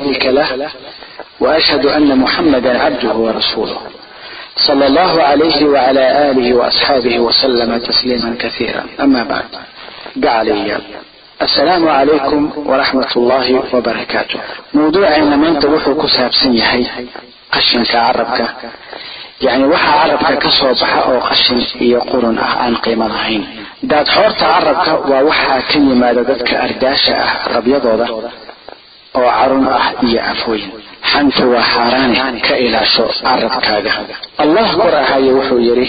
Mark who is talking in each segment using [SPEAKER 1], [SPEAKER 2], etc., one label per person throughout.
[SPEAKER 1] شريك له واشهد ان محمدا عبده ورسوله صلى الله عليه وعلى اله واصحابه وسلم تسليما كثيرا اما بعد دعلي السلام عليكم ورحمة الله وبركاته موضوع ان من تبوحو كساب سنيحي قشن كعربك يعني وحا عربك كصوبحة او قشن يقولون عن قيمة ضعين داد حورت عربك ووحا كلمة دادك ارداشة ربيضة oo carun ah iyo afweyn xanta waa xaaraane ka ilaasho carabkaaga allah kor ahaye wuxuu yidhi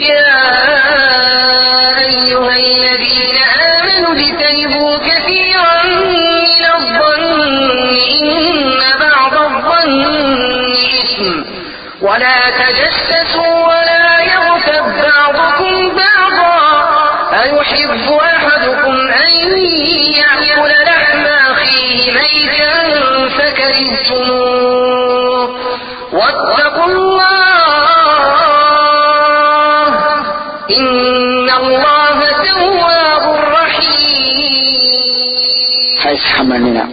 [SPEAKER 2] أيحب أحدكم أن يأكل لحم أخيه
[SPEAKER 1] ha isxamanina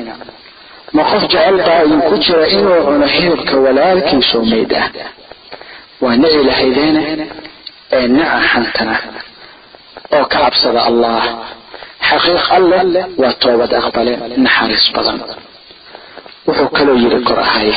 [SPEAKER 1] ma qof jecel baa idinku jira inuu cuno hilibka walaalkiisoo mayd ah waa nici lahaydeene ee naca xantana oo ka cabsada allah. Xaqiiq alleh waa toobad aqbale naxariis badan. Wuxuu kaloo yidhi kor ahaye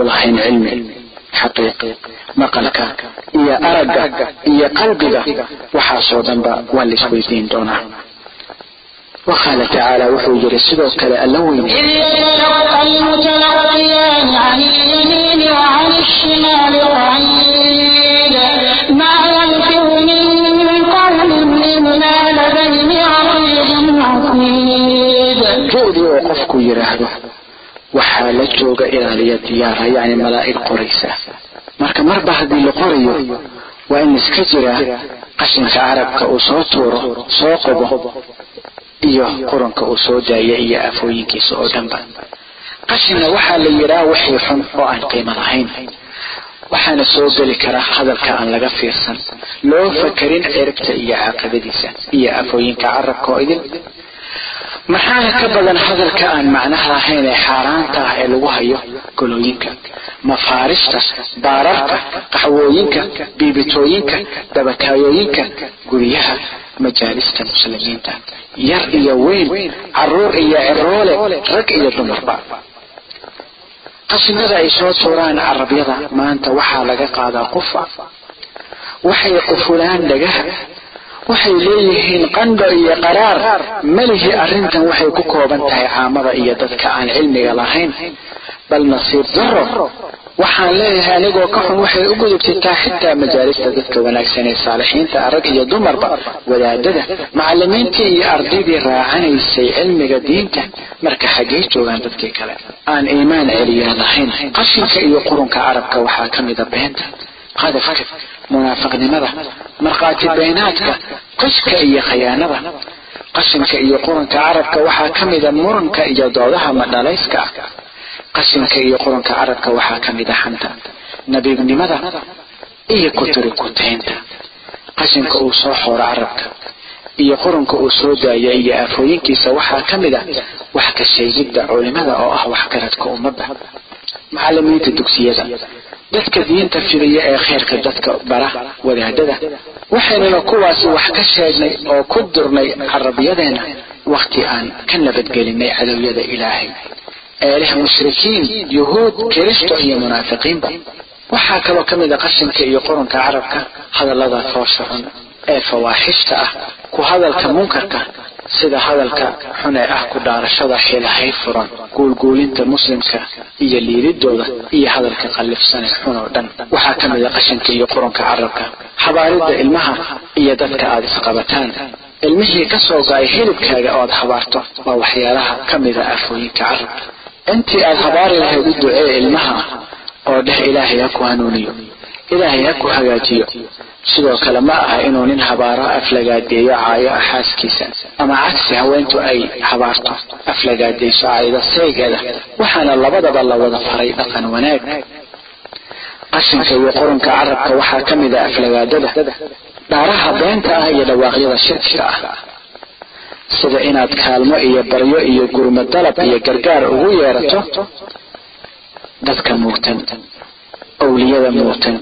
[SPEAKER 1] u lahayn cilmi xaqiiqi maqalka iyo aragga iyo qalbiga waxaasoo dhanba waa la isweydiin doonaa وقال تعالى وحو جري سدو كلا اللوين
[SPEAKER 3] إذ يتلقى المتلقيان عن اليمين وعن الشمال قعيد ما يلفظ من قول إلا لديه عقيد عقيد
[SPEAKER 1] جودي وقفك يراهده waxaa la jooga ilaaliya diyaara yani malaa'ig qoraysa. Marka marba haddii la qorayo waa in iska jira qashinka carabka uu soo tuuro soo qobo iyo quranka uu soo daaya iyo afooyinkiisa oo dhanba. Qashinna waxaa la yidhaha wixii xun oo aan qiimo lahayn. Waxaana soo geli kara hadalka aan laga fiirsan. Loo fakarin ciribta iyo caaqibadiisa iyo afooyinka carabka oo idin maxaana ka badan hadalka aan macnaha lahayn ee xaaraanta ah ee lagu hayo golooyinka? Mafaarista baararka qaxwooyinka biibitooyinka dabakaayooyinka guryaha majaalista muslimiinta. Yar iyo weyn carruur iyo ciroole rag iyo dumarba qashinada ay soo tuuraan carabyada maanta waxaa laga qaadaa qufa. Waxay qufulaan dhagaha waxay leeyihiin qandho iyo qaraar. Melihi arrintan waxay ku kooban tahay caamada iyo dadka aan cilmiga lahayn. Bal nasiib daro waxaan leeyahay anigoo ka xun waxay u gudubtataa xitaa majaalista dadka wanaagsan ee saalixiinta rag iyo dumarba wadaadada macalimiintii iyo ardaydii raacanaysay cilmiga diinta marka xaggey joogaan dadkii kale. Aan iimaan celiyaa lahayn qashinka iyo qurunka carabka waxaa ka mida beenta qadafka munaafiqnimada markhaati beenaadka qishka iyo khayaanada qashinka iyo quranka carabka waxaa ka mida muranka iyo doodaha madhalayska ah. Qashinka iyo quranka carabka waxaa ka mida xanta nabiibnimada iyo kuturi kuteynta. Qashinka uu soo xooro carabka iyo quranka uu soo daaya iyo aafooyinkiisa waxaa ka mid a wax ka sheegidda culimada oo ah waxgaradka ummadda macalimiinta dugsiyada dadka diinta fidaya ee khayrka dadka bara wadaadada waxaynuna kuwaasi wax ka sheegnay oo ku durnay carabyadeena wakhti aan ka nabadgelinay cadowyada ilaahay. Ee leh mushrikiin yuhuud kiristo iyo munaafiqiinba waxaa kaloo ka mid a qashinka iyo qurunka carabka hadallada foosha xun ee fawaaxishta ah ku hadalka munkarka sida hadalka xun ee ah ku dhaarashada xilahay furan guulguulinta muslimka iyo liididooda iyo hadalka qallifsane xun oo dhan. Waxaa ka mid a qashinka iyo qurunka carabka habaaridda ilmaha iyo dadka aada isqabataan. Ilmihii ka soo go'ay hilibkaaga oo aad habaarto waa waxyaalaha ka mida aafooyinka carabka. Intii aad habaari lahayd u ducee ilmaha oo dheh ilaahay ha ku hanuuniyo ilaahay ha ku hagaajiyo. Sidoo kale ma aha inuu nin habaaro aflagaadeeyo caayo xaaskiisa ama cagsi haweentu ay habaarto aflagaadeyso caayda saygeeda. Waxaana labadaba la wada faray dhaqan wanaag. Qashinka iyo qurunka carabka waxaa ka mid ah aflagaadada. Dhaaraha beenta ah iyo dhawaaqyada shirkiga ah. Sida inaad kaalmo iyo baryo iyo gurmo dalab iyo gargaar ugu yeerato dadka muugtan owliyada muugtan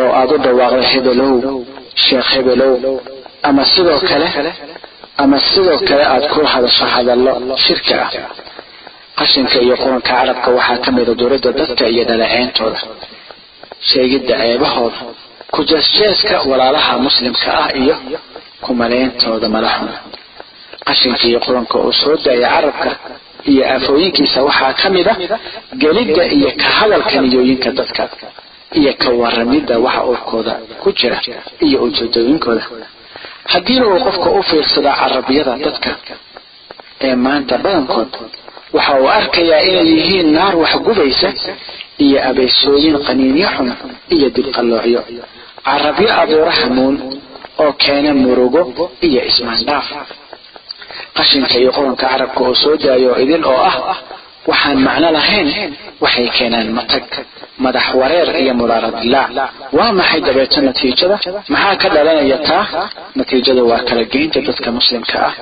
[SPEAKER 1] oo aada u dhawaaqdo hebelow sheekh hebelow ama sidoo kale ama sidoo kale aada ku hadasho hadallo shirki ah. Qashinka iyo quranka carabka waxaa ka mida duridda dadka iyo dhaleeceyntooda sheegidda ceebahooda ku jeesjeeska walaalaha muslimka ah iyo kumaleyntooda madaxuna. Qashinka iyo quranka oo soo daaya carabka iyo aafooyinkiisa waxaa ka mid a gelidda iyo ka hadalka niyooyinka dadka iyo ka waramidda waxa urkooda ku jira iyo ujeedooyinkooda. Haddiina uu qofka u fiirsado carabyada dadka ee maanta badankood waxa uu arkayaa inay yihiin naar waxgubaysa iyo abeysooyin qaniinyo xun iyo dibqalloocyo carabyo abuura hamuun oo keena murugo iyo ismaandhaaf qashinka iyo qoranka carabka oo soo daayo idin oo ah waxaan macno lahayn waxay keenaan matag madax wareer iyo mudaaradilaac waa maxay dabeeto natiijada? Maxaa ka dhalanaya taa? Natiijada waa kala geynta dadka muslimka ah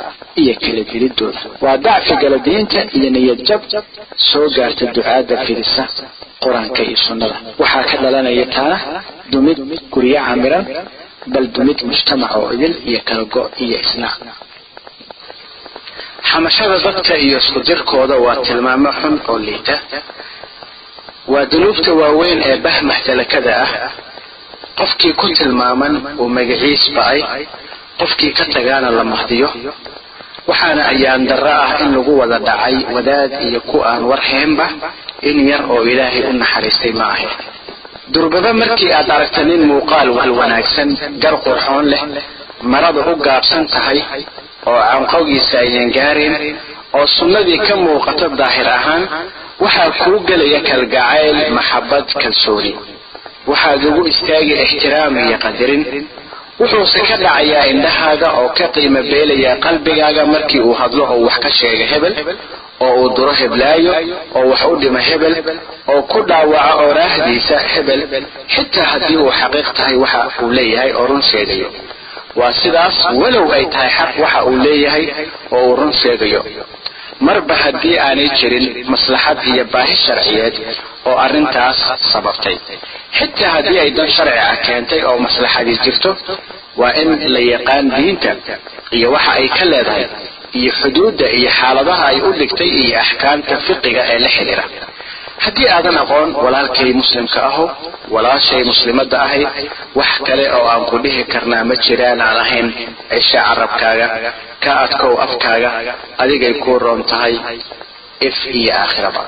[SPEAKER 1] iyo kala dilidooda waa dacfi galadiinta iyo niyad jab soo gaarta ducaada fidisa qur'aanka iyo sunnada. Waxaa ka dhalanaya taana dumid guryo camiran bal dumid mujtamac oo idil iyo kala go' iyo islaac xamashada dadka iyo isku dirkooda waa tilmaamo xun oo liita. Waa dunuubta waaweyn ee bahmah talakada ah. Qofkii ku tilmaaman uu magaciis ba'ay qofkii ka tagaana la mahdiyo. Waxaana ayaan darro ah in lagu wada dhacay wadaad iyo ku aan warheenba in yar oo ilaahay u naxariistay ma ahe. Durbaba markii aad aragta nin muuqaal wal wanaagsan gar qurxoon leh marada u gaabsan tahay oo canqowgiisa ayaan gaarayn oo sunnadii ka muuqato daahir ahaan waxaa kuu gelaya kalgacayl maxabad kalsooni. Waxaad ugu istaagi ixtiraam iyo qadarin wuxuuse ka dhacayaa indhahaaga oo ka qiimo beelayaa qalbigaaga markii uu hadlo oo wax ka sheega hebel oo uu duro heblaayo oo wax u dhimo hebel oo ku dhaawaco ooraahdiisa hebel. Xitaa haddii uu xaqiiq tahay waxa uu leeyahay oo run sheegayo waa sidaas walow ay tahay xaq waxa uu leeyahay oo uu run sheegayo. Marba haddii aanay jirin maslaxad iyo baahi sharciyeed oo arrintaas sababtay. Xitaa haddii ay dan sharci ah keentay oo maslaxadii jirto waa in la yaqaan diinta iyo waxa ay ka leedahay iyo xuduudda iyo xaaladaha ay u dhigtay iyo axkaamta fiqiga ee la xidhiira haddii aadan aqoon walaalkay muslimka aho walaashay muslimadda ahayd wax kale oo aan ku dhihi karnaa ma jiraan aan ahayn cisha carabkaaga ka adkow afkaaga adigay kuu roon tahay if iyo aakhiraba.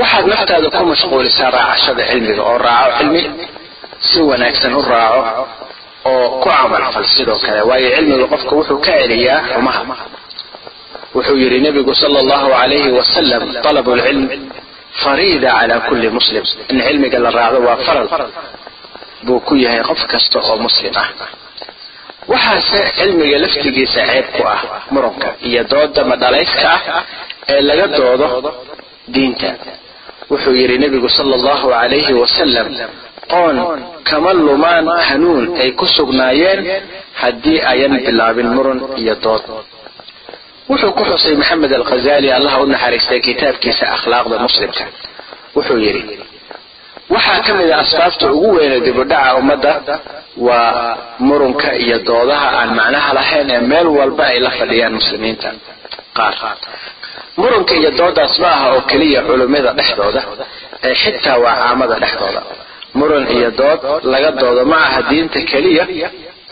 [SPEAKER 1] Waxaad naftaada ku mashquulisaa raacashada cilmiga oo raaco cilmi si wanaagsan u raaco oo ku camalfal sidoo kale waayo cilmiga qofka wuxuu ka celiyaa xumaha. Wuxuu yidhi nebigu sala allahu calayhi wasalam talabu lcilm fariida calaa kulli muslim. In cilmiga la raacdo waa faral. Buu ku yahay qof kasta oo muslim ah. Waxaase cilmiga laftigiisa ceeb ku ah muranka iyo dooda madhalayska ah ee laga doodo diinta. Wuxuu yidhi nebigu sala allahu calayhi wasalam qoon kama lumaan hanuun ay ku sugnaayeen haddii ayan bilaabin muran iyo dood wuxuu ku xusay maxamed alkhazali allaha u naxariistay kitaabkiisa akhlaaqda muslimka. Wuxuu yidhi waxaa ka mid a asbaabta ugu weyne dibudhaca ummadda waa murunka iyo doodaha aan macnaha lahayn ee meel walba ay la fadhiyaan muslimiinta. Qaar. Murunka iyo doodaas ma aha oo keliya culummada dhexdooda ee xitaa waa caamada dhexdooda. Muran iyo dood laga doodo ma aha diinta keliya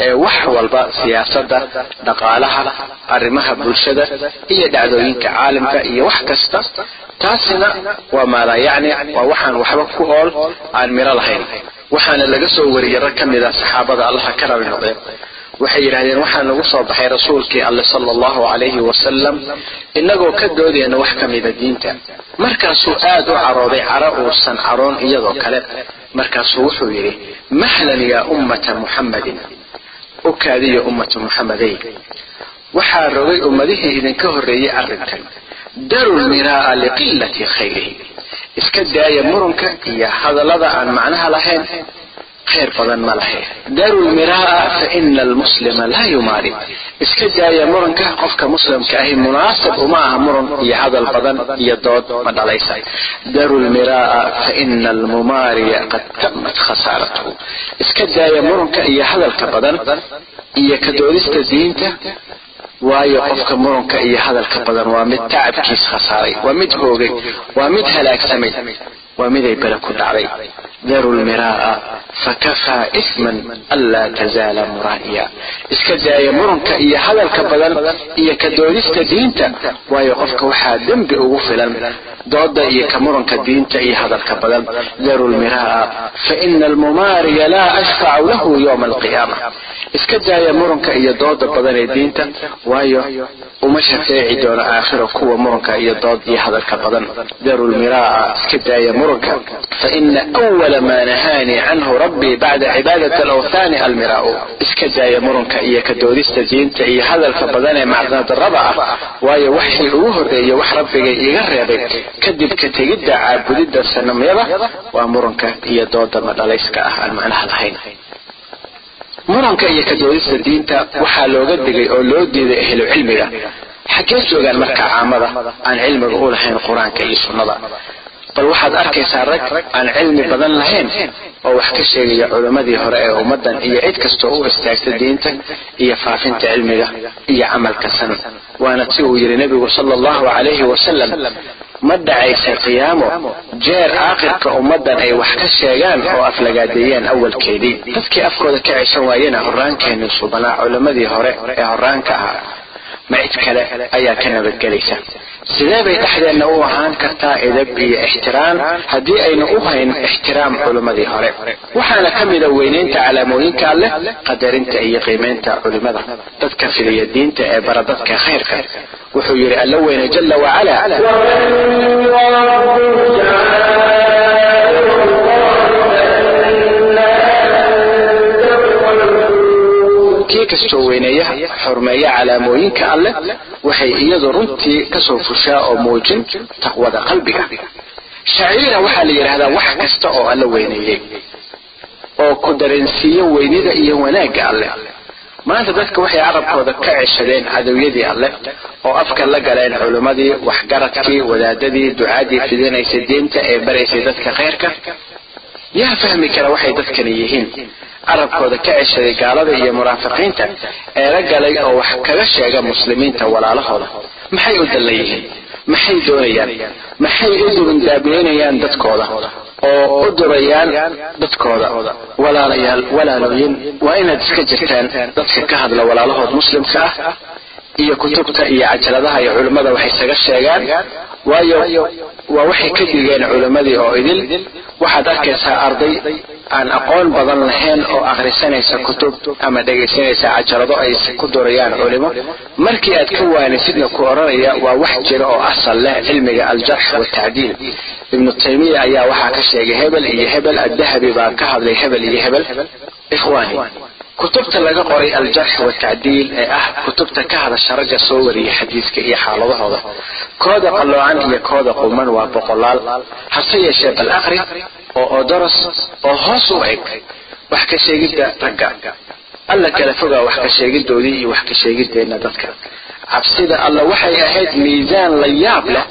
[SPEAKER 1] ee wax walba siyaasadda dhaqaalaha arrimaha bulshada iyo dhacdooyinka caalamka iyo wax kasta. Taasina waa maala yacni waa waxaan waxba ku ool aan miro lahayn. Waxaana laga soo wariyey rag ka mid a saxaabada allaha ka rabi noqdeen. Waxay yidhahdeen waxaan nagu soo baxay rasuulkii alle sala allahu calayhi wasalam innagoo ka doodayna wax ka mida diinta. Markaasuu aad u carooday caro uusan caroon iyadoo kale. Markaasuu wuxuu yidhi mahlan yaa ummata muxammadin u kaadiya ummata muxammadey waxaa rogay ummadihii idinka horreeyey arrinkan daru lmiraa'a liqillati khayrihi. Iska daaya murunka iyo hadallada aan macnaha lahayn khayr badan ma lahe daru lmiraa'a fa ina almuslima laa yumaari iska daaya muranka qofka muslimka ahi munaasab uma aha muran iyo hadal badan iyo dood ma dhalaysa daru lmiraa'a fa ina almumaariya qad tamat khasaaratuhu iska daaya muranka iyo hadalka badan iyo ka doodista diinta waayo qofka muranka iyo hadalka badan waa mid tacabkiis khasaaray waa mid hoogay waa mid halaagsamay waa miday bele ku dhacday daru lmiraa'a fakafaa isman anlaa tazaala muraa'iya. Iska daaya muranka iyo hadalka badan iyo ka doodista diinta waayo qofka waxaa dembi ugu filan. Dooda iyo ka muranka diinta iyo hadalka badan. Daru lmiraa'a fa ina almumaariya laa ashfacu lahu yowma alqiyaama iska daaya muranka iyo dooda badan ee diinta waayo uma shafeeci doono aakhiro kuwa muranka iyo dood iyo hadalka badan. Daru lmiraa'a iska daaya muranka fa awala maa nahaanii canhu rabbii bacda cibaadati alawthaani almiraa'u iska daaya muranka iyo ka doodista diinta iyo hadalka badan ee macnadarrada ah waayo waxii ugu horreeyey wax rabbigay iga reebay kadib ka tegidda caabudidda sanamyada waa muranka iyo dooda madhalayska ah aan macnaha lahayn muranka iyo ka doodista diinta waxaa looga digay oo loo diiday ahlu cilmiga xaggee joogaan marka caamada aan cilmiga u lahayn qur'aanka iyo sunnada bal waxaad arkaysaa rag aan cilmi badan lahayn oo wax ka sheegaya culimmadii hore ee ummaddan iyo cid kastoo u istaagta diinta iyo faafinta cilmiga iyo camalka san waana si uu yidhi nebigu sala allahu calayhi wasalam ma dhacaysa qiyaamo jeer aakhirka ummaddan ay wax ka sheegaan oo aflagaadeeyaan awalkeedii. Dadkii afkooda ka ceshan waayena horaankeenii subanaa culimmadii hore ee horaanka ahaa ma cid kale ayaa ka nabadgelaysa. Sidee bay dhexdeenna u ahaan kartaa edab iyo ixtiraam haddii aynu u hayn ixtiraam culimmadii hore? Waxaana ka mida weynaynta calaamooyinka alleh qadarinta iyo qiimaynta culimmada dadka fidiya diinta ee bara dadka khayrka wuxuu yidhi alla weyne jala wacala kii kastoo weyneeya xurmeeya calaamooyinka alleh waxay iyadu runtii ka soo fushaa oo muujin taqwada qalbiga. Shaciira waxaa la yidhaahdaa wax kasta oo alla weyneeyey oo ku dareensiiyo weynida iyo wanaagga alleh maanta dadka waxay carabkooda ka ceshadeen cadowyadii alleh oo afka la galeen culimmadii waxgaradkii wadaadadii ducaadii fidinaysay diinta ee baraysay dadka khayrka. Yaa fahmi kara waxay dadkani yihiin carabkooda ka ceshaday gaalada iyo munaafiqiinta eela galay oo wax kaga sheega muslimiinta walaalahooda. Maxay u dallan yihiin? Maxay doonayaan? Maxay u durundaabeynayaan dadkooda? Oo u durayaan dadkooda? Walaalayaal walaalooyin waa inaad iska jirtaan dadka ka hadla walaalahood muslimka ah. Iyo kutubta iyo cajaladaha iyo culimmada waxay isaga sheegaan waayo waa waxay ka digeen culimmadii oo idil. Waxaad arkaysaa arday aan aqoon badan lahayn oo akhrisanaysa kutub ama dhegaysanaysa cajalado ay ku durayaan culimo. Markii aad ka waanisidna ku odhanaya waa wax jira oo asal leh cilmiga aljarx watacdiil ibnu taymiya ayaa waxaa ka sheegay hebel iyo hebel. Addahabi baa ka hadlay hebel iyo hebel. Ikhwaani kutubta laga qoray aljarx watacdiil ee ah kutubta ka hadasha ragga soo wariya xadiiska iyo xaaladahooda. Kooda qalloocan iyo kooda quman waa boqolaal. Hase yeeshee bal aqri oo odoros oo hoos u eg wax ka sheegidda ragga. Alla kala fogaa wax ka sheegidoodii iyo wax ka sheegideenna dadka. Cabsida alla waxay ahayd miisaan la yaab leh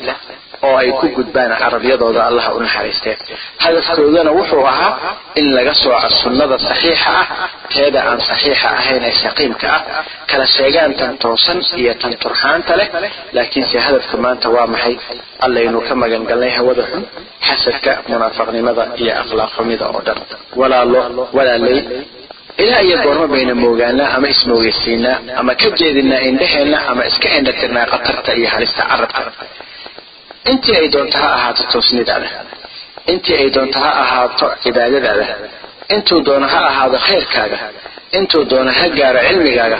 [SPEAKER 1] oo ay ku gudbaan carabyadooda allaha u naxariistee hadafkoodana wuxuu ahaa in laga sooco sunnada saxiixa ah teeda aan saxiixa ahayn ee saqiimka ah kala sheegaan tan toosan iyo tan turxaanta leh laakiinse hadafka maanta waa maxay? Allaynu ka magan galnay hawada xun xasadka munaafaqnimada iyo akhlaaq xumida oo dhan. Walaalo walaalay ilaa iyo goorma bayna moogaanaa ama ismoogeysiinaa ama ka jeedinaa indhaheenna ama iska indhatirnaa khatarta iyo halista carabka intii ay doonto ha ahaato toosnidaada intii ay doonto ha ahaato cibaadadaada intuu doono ha ahaado khayrkaaga. Intuu doono ha gaaro cilmigaaga.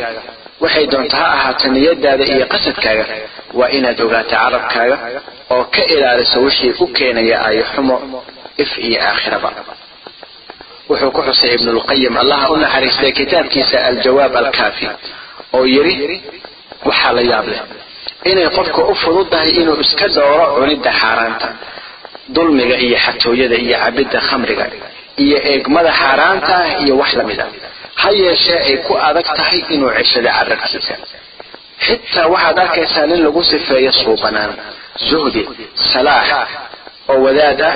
[SPEAKER 1] Waxay doonto ha ahaato niyadaada iyo qasadkaaga. Waa inaad ogaato carabkaaga oo ka ilaaliso wixii u keenaya ayo xumo if iyo aakhiraba. Wuxuu ku xusay ibnulqayim allaha u naxariistay kitaabkiisa aljawaab alkaafi oo yidhi waxaa la yaab leh inay qofka u fududahay inuu iska dooro cunidda xaaraanta dulmiga iyo xatooyada iyo cabidda khamriga iyo eegmada xaaraanta ah iyo wax la mid a ha yeeshee ay ku adag tahay inuu ceshado carabkiisa xitaa waxaad arkaysaa nin lagu sifeeyo suubanaan zuhdi salaax oo wadaad ah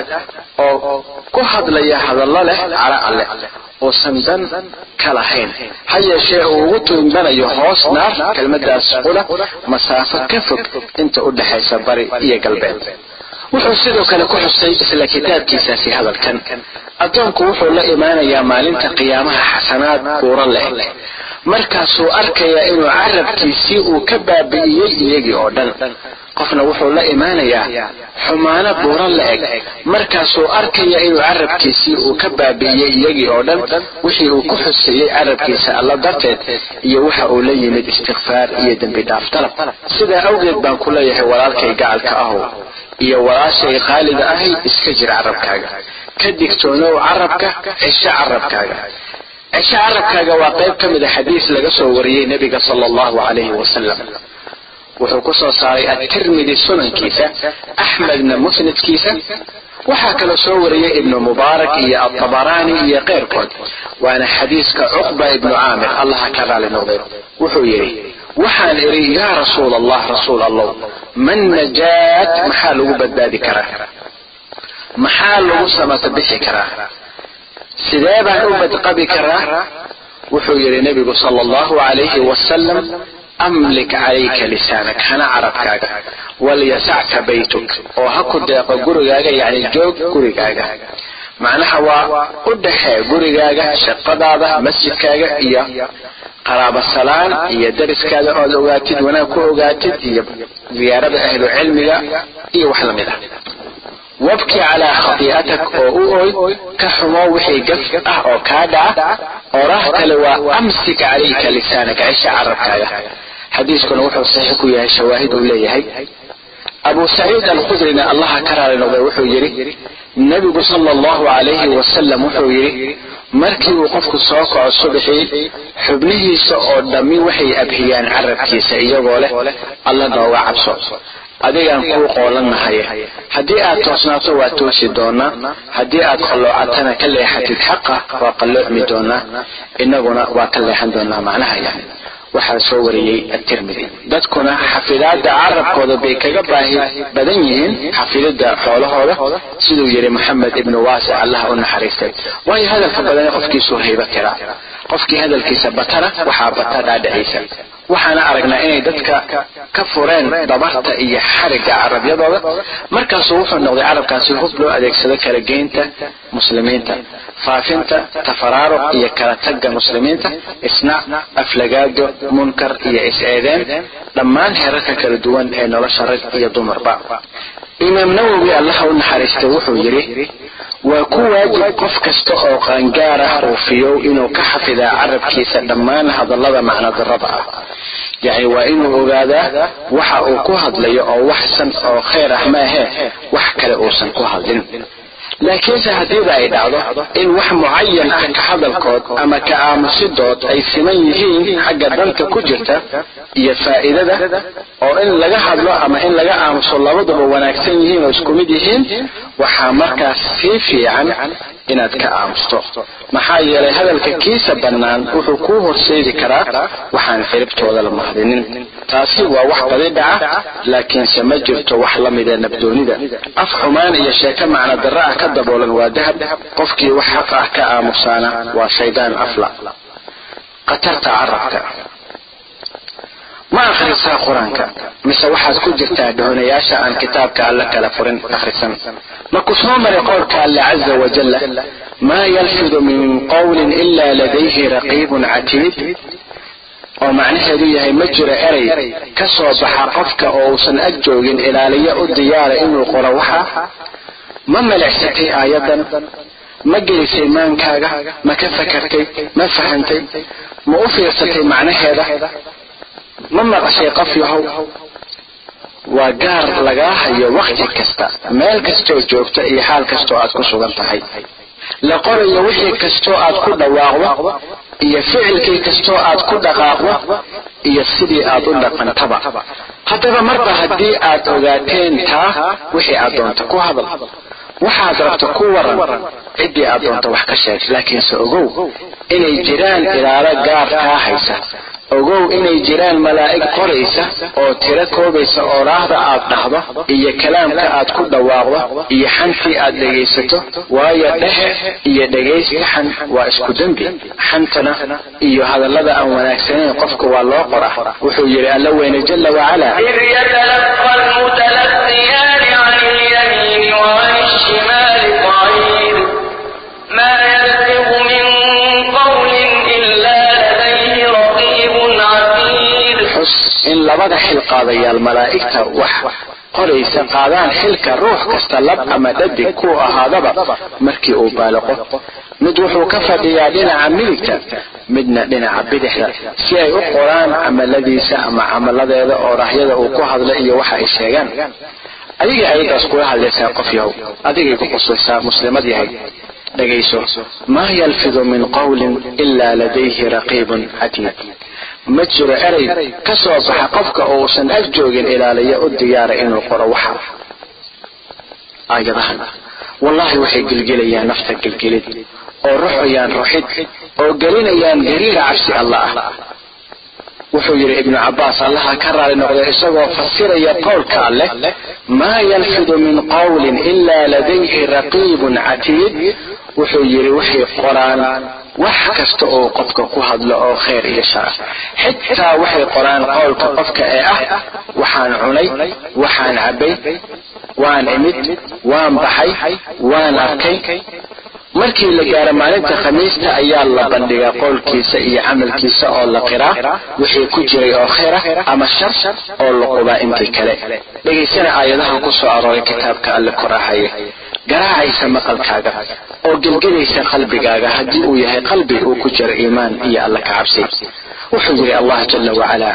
[SPEAKER 1] oo ku hadlaya hadallo leh cala alleh uusan dan ka lahayn. Ha yeeshee uu ugu tuumbanayo hoos naar kelmadaas qula masaafo ka fog inta u dhexaysa bari iyo galbeed. Wuxuu sidoo kale ku xusay isla kitaabkiisaasi hadalkan. Addoonku wuxuu la imaanayaa maalinta qiyaamaha xasanaad buuro leh markaasuu arkayaa inuu carabkiisii uu ka baabi'iyey iyagii oo dhan. Qofna wuxuu la imaanayaa xumaano buuro la eg. Markaasuu arkaya inuu carabkiisii uu ka baabi'iyey iyagii oo dhan. Wixii uu ku xuseeyey carabkiisa alla darteed iyo waxa uu la yimid istikfaar iyo dembi dhaaf dalab sidaa awgeed baan ku leeyahay walaalkay gacalka ahow iyo walaashay qaaliga ahay iska jir carabkaaga. Ka digtoonow carabka cisho carabkaaga cisho carabkaaga waa qayb ka mid a xadiis laga soo wariyey nebiga sala allahu calayhi wasalam wuxuu ku soo saaray atirmidi sunankiisa axmedna musnadkiisa. Waxaa kaloo soo wariyey ibnu mubaarak iyo atabaraani iyo keyrkood waana xadiiska cuqba ibnu caamir allaha ka raali noqday. Wuxuu yidhi waxaan idhi yaa rasuul allah rasuul allow man najaat? Maxaa lagu badbaadi karaa? Maxaa lagu samata bixi karaa sidee baan u badqabi karaa wuxuu yidhi nebigu sala allahu calayhi wasalam amlik calayka lisaanak hana carabkaaga walyasacka baytuk oo ha ku deeqo gurigaaga yacni joog gurigaaga. Macnaha waa u dhexee gurigaaga shaqadaada masjidkaaga iyo qaraabo salaan iyo dariskaada ood ogaatid wanaag ku ogaatid iyo ziyaarada ahlu cilmiga iyo wax la mid ah wabki calaa khatii'atak oo u oy ka xumo wixii gaf ah oo kaa dhaca. Oraah kale waa amsik calayka lisaanaka cisha carabkaaga. Xadiiskuna wuxuu saxiix ku yahay shawaahid uu leeyahay. Abu saciid alkhudrina allaha ka raali noqday wuxuu yidhi nebigu sala allahu calayhi wasalam wuxuu yidhi markii uu qofku soo kaco subaxii xubnihiisa oo dhammi waxay abhiyaan carabkiisa iyagoo leh alla nooga cabso adigaan kuu qoolannahaye haddii aad toosnaato waa toosi doonaa haddii aad qalloocatana ka leexatid xaqa waa qalloocmi doonaa innaguna waa ka leexan doonaa macnaha yani waxaa soo wariyey atirmidi dadkuna xafidaadda carabkooda bay kaga baahi badan yihiin xafididda xoolahooda siduu yidhi maxamed ibnu waasic allah u naxariistay. Waayo hadalka badane qofkiisuu hayba tiraa qofkii hadalkiisa batana waxaa bata dhaadhiciisa waxaana aragnaa inay dadka ka fureen dabarta iyo xarigga carabyadooda markaasuu wuxuu noqday carabkaasi hub loo adeegsado kala geynta muslimiinta faafinta tafaraaruq iyo kala tagga muslimiinta isnac aflagaado munkar iyo is-eedeen dhammaan heerarka kala duwan ee nolosha rag iyo dumarba. Imaam nawowi allaha u naxariistay wuxuu yidhi waa ku waajib qof kasta oo qaangaar ah uufiyow inuu ka xafidaa carabkiisa dhammaan hadallada macnodarrada ah. Yacni waa inuu ogaadaa waxa uu ku hadlayo oo waxsan oo khayr ah maahee wax kale uusan ku hadlin. Laakiinse haddiiba ay dhacdo in wax mucayan ah ka hadalkood ama ka aamusidood ay siman yihiin xagga danta ku jirta iyo faa'iidada oo in laga hadlo ama in laga aamuso labaduba wanaagsan yihiin oo isku mid yihiin waxaa markaas sii fiican inaad ka aamusto. Maxaa yeelay hadalka kiisa bannaan wuxuu kuu horseedi karaa waxaan xiribtooda la mahdinin taasi waa wax badi dhaca laakiinse ma jirto wax la mida nabdoonida. Af xumaan iyo sheeko macno darro ah ka daboolan waa dahab. Qofkii wax xaq ah ka aamusaana waa shaydaan afla. Khatarta carabka ma akhrisaa qur'aanka? Mise waxaad ku jirtaa dhoonayaasha aan kitaabka alle kala furin akhrisan? Ma ku soo maray qowlka alle caza wajalla maa yalfidu min qowlin ilaa ladayhi raqiibun catiid? Oo macnaheedu yahay ma jiro erey ka soo baxa qofka oo uusan ag joogin ilaaliyo u diyaara inuu qoro waxa? Ma malecsatay aayaddan ma gelisay maankaaga? Ma ka fakartay? Ma fahantay? Ma u fiirsatay macnaheeda ma maqashay qof yahow. Waa gaar lagaa hayo wakhti kasta meel kastoo joogta iyo xaal kastoo aad ku sugan tahay. La qorayo wixii kastoo aad ku dhawaaqdo iyo ficilkii kastoo aad ku dhaqaaqdo iyo sidii aad u dhaqantaba. Haddaba marba haddii aad ogaateen taa wixii aad doonta ku hadal. Waxaad rabto ku waran ciddii aad doonta wax ka sheeg laakiinse ogow inay jiraan ilaalo gaar kaa haysa ogow inay jiraan malaa'ig qoraysa oo tiro koobaysa ooraahda aad dhahdo iyo kalaamka aad ku dhawaaqdo iyo xantii aad dhegaysato waayo dhehe iyo dhegaysta xan waa isku dembi xantana iyo hadallada aan wanaagsanayn qofka waa loo qora wuxuu yidhi alla weyne jala wacala xus in labada xil qaadayaal malaa'igta wax qoraysa qaadaan xilka ruux kasta lab ama dhadig ku ahaadaba markii uu baaliqo mid wuxuu ka fadhiyaa dhinaca midigta midna dhinaca bidixda si ay u qoraan camaladiisa ama camaladeeda oo raahyada uu ku hadla iyo waxa ay sheegaan. Adiga ayadaas kula hadlaysaa qof yahow adigay ku qusuusaa muslimad yahay. Dhegayso maa yalfidu min qawlin ilaa ladayhi raqiibun catiid ma jiro erey ka soo baxa qofka uusan ag joogin ilaaliya u diyaara inuu qoro waxa aayadahan wallaahi waxay gelgelayaan nafta gelgelid oo ruxayaan ruxid oo gelinayaan gariira cabsi alla ah wuxuu yidhi ibnu cabbaas allaha ka raali noqda isagoo fasiraya qowlka alleh maa yalfidu min qawlin ilaa ladayhi raqiibun catiid. Wuxuu yidhi waxay qoraan wax kasta oo qofka ku hadlo oo khayr iyo shar. Xitaa waxay qoraan qowlka qofka ee ah waxaan cunay waxaan cabbay waan imid waan baxay waan arkay. Markii la gaaro maalinta khamiista ayaa la bandhigaa qowlkiisa iyo camalkiisa oo la qiraa wixii ku jiray oo khayr ah ama shar oo la qubaa intii kale. Dhegaysana aayadahan ku soo arooray kitaabka alle korahaya garaacaysa maqalkaaga oo gelgelaysa qalbigaaga haddii uu yahay qalbi uu ku jiro iimaan iyo alla ka cabsi. Wuxuu yidhi allah jala wacala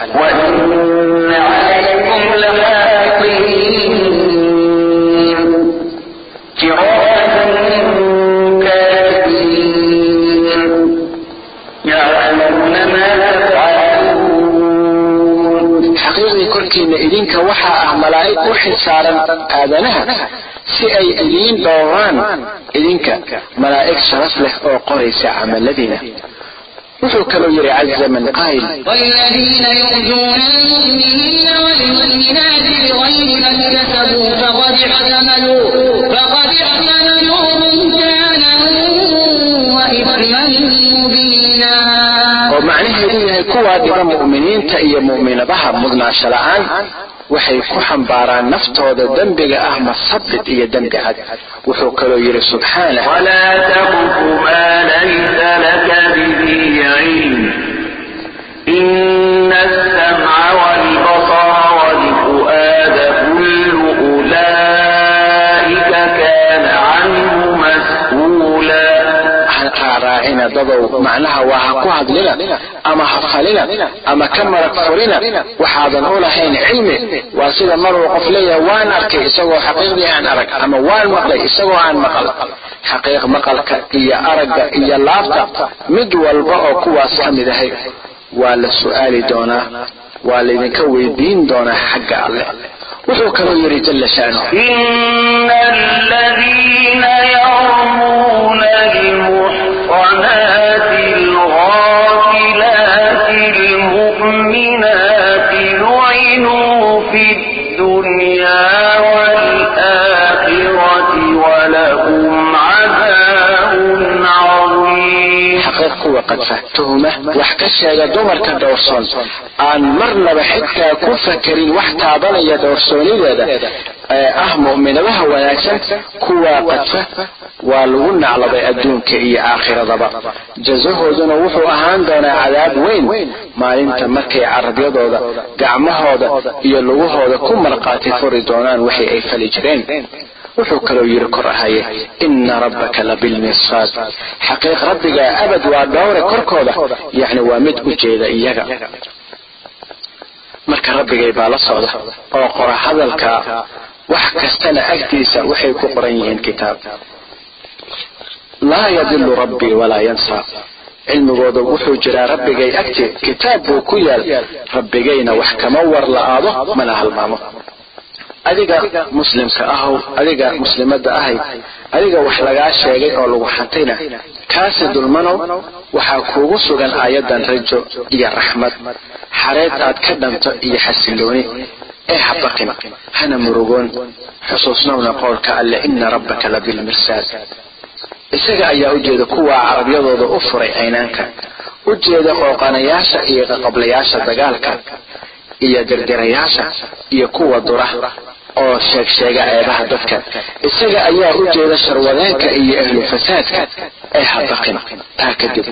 [SPEAKER 1] korkiina idinka waxaa ah malaa'ig u xilsaaran aadanaha si ay idiin dhooraan idinka malaa'ig sharaf leh oo qoraysa camaladiina. Wuxuu kaloo yiri caza man qaayil.
[SPEAKER 3] والذين يؤذون المؤمنين والمؤمنات بغير ما اكتسبوا فقد احتملوا وإثما مبينا
[SPEAKER 1] ومعنه إنه كوا دم مؤمنين تأي مؤمن بها مدنا waxay ku xambaaraan naftooda dembiga ah masabid iyo dembi cad wuxuu kaloo yidhi subxaanah
[SPEAKER 4] walaa
[SPEAKER 1] raacina dadow macnaha waa ha ku hadlina ama ha falina ama ka marag furina waxaadan u lahayn cilmi waa sida maruu qof leeyahay waan arkay isagoo xaqiiqdii aan arag ama waan maqlay isagoo aan maqal xaqiiq maqalka iyo aragga iyo laabta mid walba oo kuwaas ka mid ahay waa la su'aali doonaa waa laydinka weydiin doonaa xagga alleh wuxuu kaloo yidhi jala shaanuhu qadfa tuhuma wax ka sheega dumarka dhowrsoon aan marnaba xitaa ku fakerin wax taabanaya dhowrsoonideeda ee ah mu'minadaha wanaagsan kuwaa qadfa waa lagu nacladay adduunka iyo aakhiradaba jazahooduna wuxuu ahaan doonaa cadaab weyn maalinta markay carabyadooda gacmahooda iyo lugahooda ku marqaati furi doonaan wixii ay fali jireen wuxuu kaloo yidhi kor ahaye ina rabbaka labilmirsaad xaqiiq rabbigaa abad waa dhowre korkooda yacni waa mid u jeeda iyaga. Marka rabbigay baa la socda oo qora hadalka wax kastana agtiisa waxay ku qoran yihiin kitaab. Laa yadilu rabbii walaa yansa. Cilmigooda wuxuu jiraa rabbigay agti kitaab buu ku yaal. Rabbigayna wax kama war la-aado mana halmaamo adiga muslimka ahow adiga muslimadda ahay adiga wax lagaa sheegay oo lagu xantayna kaasi dulmanow waxaa kuugu sugan aayadan rajo iyo raxmad. Xareed aad ka dhanto iyo xasilooni ee habaqin hana murugoon. Xusuusnowna qowlka alle ina rabbaka labilmirsaad isaga ayaa ujeeda kuwaa carabyadooda u furay caynaanka ujeeda qooqanayaasha iyo qaqablayaasha dagaalka iyo dirgirayaasha iyo kuwa dura oo sheeg sheega ceebaha dadka. Isaga ayaa u jeeda sharwadeenka iyo ahlu fasaadka ee habaqin taa kadib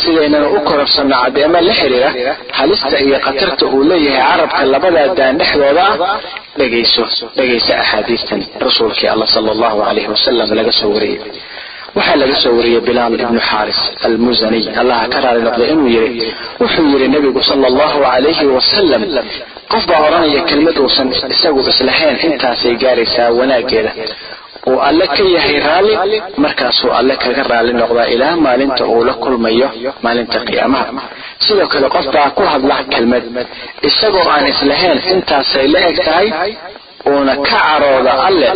[SPEAKER 1] sidaynana u kororsanno caddeemo la xiriira halista iyo khatarta uu leeyahay carabka labadaa daan dhexdooda ah dhegayso dhegayso axaadiistan rasuulkii allah sala allahu calayhi wasalam laga soo wariyey waxaa laga soo wariyey bilaal ibnu xaaris almusaniy allaha ka raali noqday inuu yiri wuxuu yidhi nebigu sala allahu calayhi wasalam qof baa odhanaya kelmad uusan isagu islahayn intaasay gaaraysaa wanaaggeeda. Uu alle ka yahay raalli markaasuu alle kaga raali noqdaa ilaa maalinta uu la kulmayo maalinta qiyaamaha. Sidoo kale qof baa ku hadla kelmad isagoo aan islahayn intaasay la eg tahay uuna ka carooda alle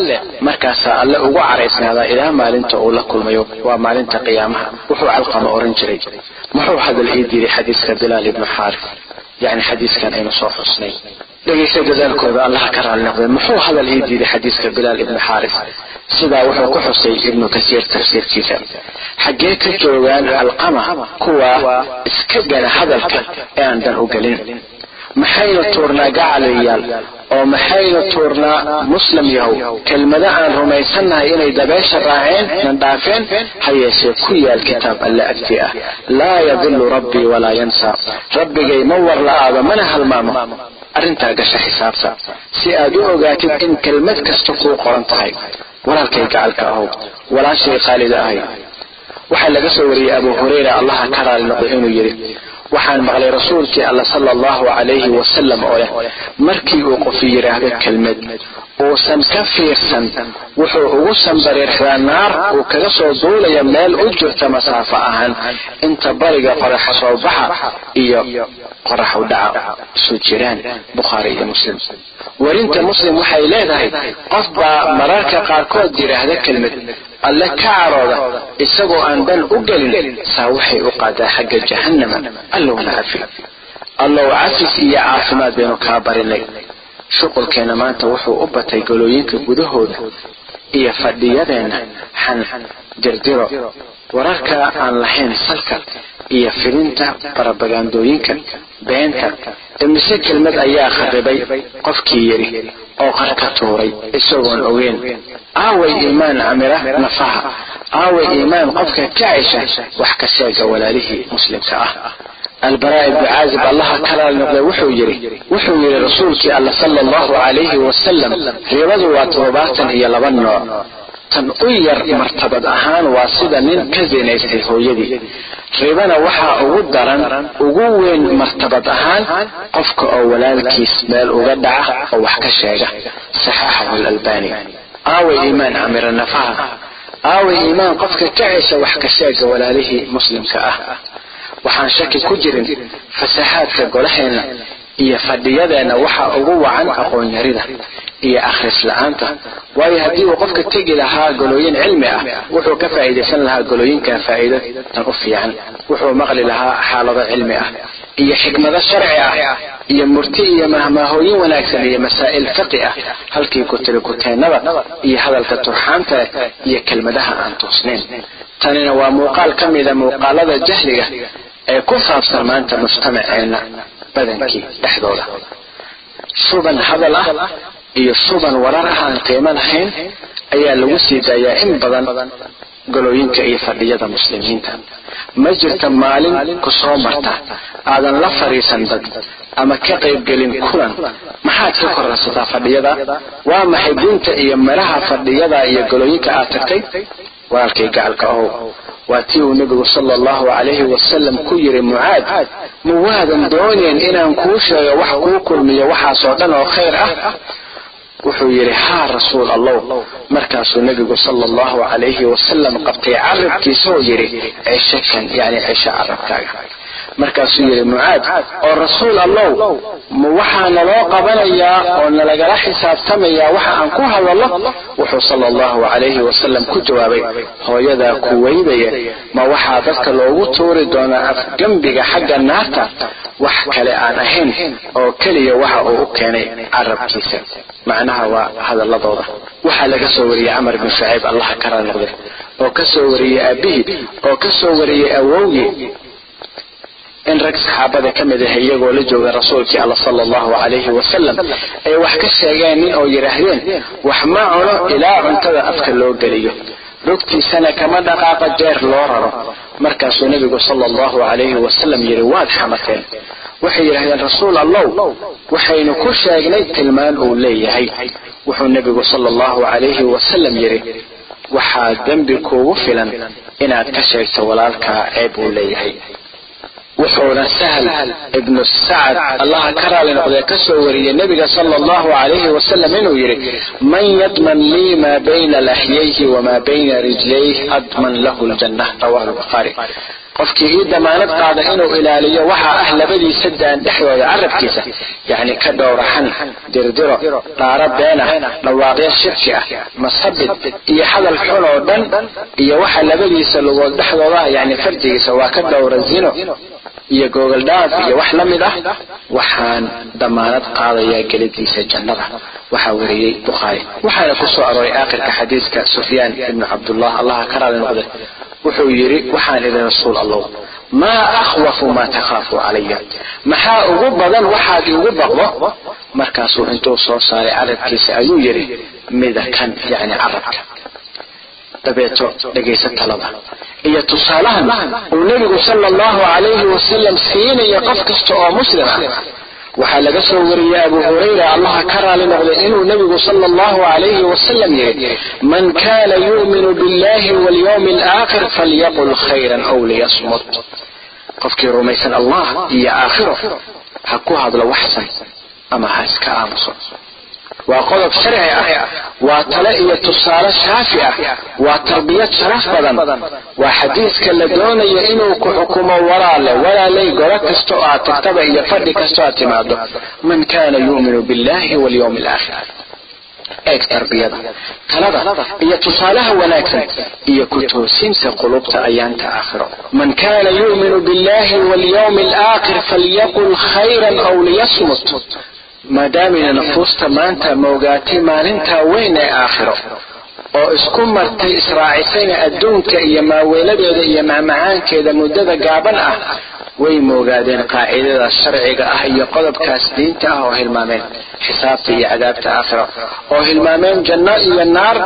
[SPEAKER 1] markaasaa alle ugu caraysnaadaa ilaa maalinta uu la kulmayo waa maalinta qiyaamaha. Wuxuu calqama oran jiray. Muxuu hadal ii diiday xadiiska bilaal ibnu xaarif yacni xadiiskan aynu soo xusnay. Dhegaysa dadaalkooda allaha ka raali noqday muxuu hadal ii diiday xadiiska bilaal ibnu xaaris? Sidaa wuxuu ku xusay ibnu kasiir tafsiirkiisa. Xaggee ka joogaan alqama kuwa iska gala hadalka ee aan dan u gelin maxaynu tuurnaa gacalayaal oo maxaynu tuurnaa muslim yahow? Kelmado aan rumaysannahay inay dabeesha raaceen nan dhaafeen ha yeeshee ku yaal kitaab alle agti ah. laa yadilu rabbii walaa yansa rabbigay ma war la-aado mana halmaamo. Arrintaa gasha xisaabta. Si aad u ogaatid in kelmad kasta kuu qoran tahay walaalkay gacalka ahow. Walaashay khaalida ahay. Waxaa laga soo wariyey abu hurayra allaha ka raali noqday inuu yidhi waxaan maqlay rasuulkii alla sala allahu calayhi wasalam oo leh markii uu qof yidhaahdo kelmad uusan ka fiirsan wuxuu ugu sanbariirsadaa naar uu kaga soo duulaya meel u jirta masaafo ahaan. Inta bariga qorax soo baxa iyo qorax u dhaca. Isu jiraan bukhaari iyo muslim. Werinta muslim waxay leedahay qof baa mararka qaarkood yidhaahda kelmad alle ka carooda isagoo aan dan u gelin saa waxay u qaadaa xagga cafi allow cafis iyo caafimaad baynu kaa barinay. Shuqulkeenna maanta wuxuu u batay golooyinka gudahooda iyo fadhiyadeenna xan dirdiro wararka aan lahayn salka iyo fidinta barabagaandooyinka beenta imise kelmad ayaa kharibay qofkii yidhi oo qar ka tuuray isagoon ogeyn. Aaway iimaan camira nafaha aaway iimaan qofka ka cesha wax ka sheega walaalihii muslimka ah albaraa ibnu caazib allaha ka raali noqday wuxuu yidhi wuxuu yidhi rasuulkii alla sala allahu calayhi wasalam ribadu waa toddobaatan iyo laba nooc tan u yar martabad ahaan waa sida nin ka zinaystay hooyadii ribana waxaa ugu daran ugu weyn martabad ahaan qofka oo walaalkiis meel uga dhaca oo wax ka sheega alalbani aaway iimaan camira nafaha aaway iimaan qofka ka cesha wax ka sheega walaalihii muslimka ah waxaan shaki ku jirin fasaxaadka golaheenna iyo fadhiyadeenna waxaa ugu wacan aqoon-yarida iyo akhris la'aanta. Waayo haddii uu qofka tegi lahaa golooyin cilmi ah wuxuu ka faa'iidaysan lahaa golooyinka faa'iido tan u fiican. Wuxuu maqli lahaa xaalado cilmi ah iyo xikmado sharci ah iyo murti iyo mahmaahooyin wanaagsan iyo masaa'il fiqi ah halkii kutiri kuteennada iyo hadalka turxaanta iyo kelmadaha aan toosnayn. Tanina waa muuqaal ka mida muuqaalada jahliga ee ku saabsan maanta mujtamaceenna badankii dhexdooda. Suban hadal ah iyo suban warar ah aan qiimo lahayn ayaa lagu sii daayaa in badan golooyinka iyo fadhiyada muslimiinta. Ma jirta maalin ku soo marta aadan la fadhiisan dad ama ka qaybgelin kulan. Maxaad ka kororsataa fadhiyada? Waa maxay gunta iyo miraha fadhiyada iyo golooyinka aad tagtay walaalkay gacalka ahow waa tii uu nebigu sala allahu calayhi wasalam ku yiri mucaad ma waadan doonayn inaan kuu sheego wax kuu kulmiyo waxaasoo dhan oo khayr ah? Wuxuu yidhi haa rasuul allow markaasuu nebigu sala allahu calayhi wasalam qabtay carabkiisa oo yidhi cisho kan yacni cisho carabkaaga markaasuu yidhi mucaad oo rasuul allow ma waxaa naloo qabanayaa oo nalagala xisaabtamayaa waxa aan ku hadallo? Wuxuu sala allahu calayhi wasalam ku jawaabay hooyadaa ku weydaya ma waxaa dadka loogu tuuri doonaa afgembiga xagga naarta? Wax kale aan ahayn oo keliya waxa uu u keenay carabkiisa. Macnaha waa hadaladooda. Waxaa laga soo wariyey camar bin shucayb allaha kara noqde oo ka soo wariyey aabihii oo ka soo wariyey awowgii in rag saxaabada ka mid ah iyagoo la jooga rasuulkii alla sala allahu calayhi wasalam ay wax ka sheegeen nin oo yidhaahdeen wax ma cuno ilaa cuntada afka loo geliyo. Rugtiisana kama dhaqaaqa jeer loo raro. Markaasuu nebigu sala allahu calayhi wasalam yidhi waad xamateen. Waxay yidhahdeen rasuul allow waxaynu ku sheegnay tilmaan uu leeyahay. Wuxuu nebigu sala allahu calayhi wasalam yidhi waxaa dembi kuugu filan inaad ka sheegto walaalkaa ceeb uu leeyahay wuxuuna sahl ibnu sacad allaha ka raali noqdee ka soo wariyey nebiga sala allahu calayhi wasalam inuu yidhi man yadman lii maa bayna laxyayhi wamaa bayna rijlayh adman lahu ljanna rawahu lbukhaari qofkii ii damaanad qaada inuu ilaaliyo waxaa ah labadiisa daan dhexdooda carabkiisa yacni ka dhowraxan dirdiro dhaaro beenah dhawaaqyo shirki ah masabid iyo hadal xun oo dhan iyo waxa labadiisa lugood dhexdooda ah yacni farjigiisa waa ka dhowra zino iyo gogol dhaaf iyo wax la mid ah waxaan damaanad qaadayaa gelidiisa jannada waxaa wariyey bukhaari waxaana ku arooray aakhirka xadiiska sufyaan ibnu cabdullah allaha ka raali noqde wuxuu yidhi waxaan idhi rasuul allow maa akhwafu maa takhaafu calaya maxaa ugu badan waxaad igu baqdo? Markaasuu intuu soo saaray carabkiisa ayuu yidhi mida kan yacni carabka. Dabeeto dhegaysa talada. Iyo tusaalahan uu nebigu sala allahu calayhi wasalam siinayo qof kasta oo muslim ah waxaa laga soo wariyey abu hurayra allaha ka raali noqday inuu nebigu sala allahu calayhi wasalam yidhi man kana yu'minu billahi walyawmi alaakhir falyaqul khayran aw liyasmut. Qofkii rumaysan allah iyo aakhiro ha ku hadlo waxsan ama ha iska aamuso waa qodob sharci ah waa tale iyo tusaale shaafi ah waa tarbiyad sharaf badan. Waa xadiiska la doonayo inuu ku xukumo walaale walaalay golo kasta oo aad tagtaba iyo fadhi kasta aad timaado man kana yu'minu billahi walyawmi alaakhir eeg tarbiyada talada iyo tusaalaha wanaagsan iyo ku toosinta qulubta ayaanta aakhiro. Man kana yu'minu billahi walyawmi alaakhir falyaqul khayran aw liyasmut maadaamina nafuusta maanta moogaatay maalintaa weyn ee aakhiro oo isku martay israacisayna adduunka iyo maaweeladeeda iyo macmacaankeeda muddada gaaban ah way moogaadeen qaacidada sharciga ah iyo qodobkaas diinta ah oo hilmaameen xisaabta iyo cadaabta aakhiro oo hilmaameen janno iyo naar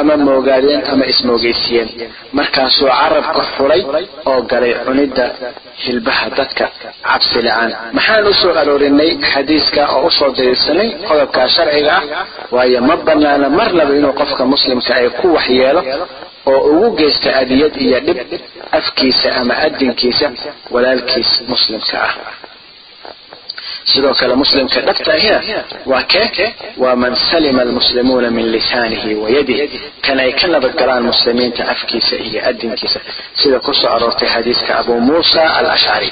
[SPEAKER 1] ama moogaadeen ama ismoogeysiiyeen markaasuu carabka xulay oo galay cunidda hilbaha dadka cabsi la'aan. Maxaan u soo aroorinay xadiiska oo u soo dariirsanay qodobkaa sharciga ah. Waayo ma banaana marnaba inuu qofka muslimka ay ku waxyeelo oo ugu geysta adiyad iyo dhib afkiisa ama adinkiisa walaalkiis muslimka ah. Sidoo kale muslimka dhabta ahina waa kee? Waa man salima almuslimuuna min lisaanihi wa yadih kan ay ka nabadgalaan muslimiinta afkiisa iyo adinkiisa. Sida ku soo aroortay xadiiska abu muusa alashcari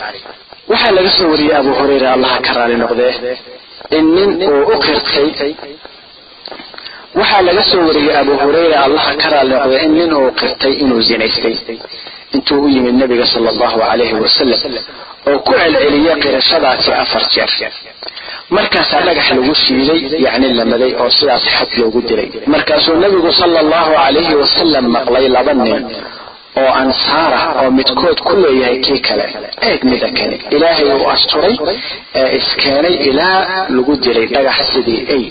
[SPEAKER 1] waxaa laga soo wariyey abu hurayra allaha ka raali noqdee in nin uu u qirtay waxaa laga soo wariyey abu hurayra allaha ka raali noqdee in nin uu qirtay inuu zinaystay. Intuu u yimid nabiga sala allahu calayhi wasalam oo ku celceliyey qirashadaasi afar jeer. Markaasaa dhagax lagu shiiday yacni lamaday oo sidaas xad loogu dilay. Markaasuu nebigu sala allahu calayhi wasalam maqlay laba nin oo ansaara oo midkood ku leeyahay kii kale. Eeg mida kani ilaahay uu asturay ee iskeenay ilaa lagu dilay dhagax sidii ey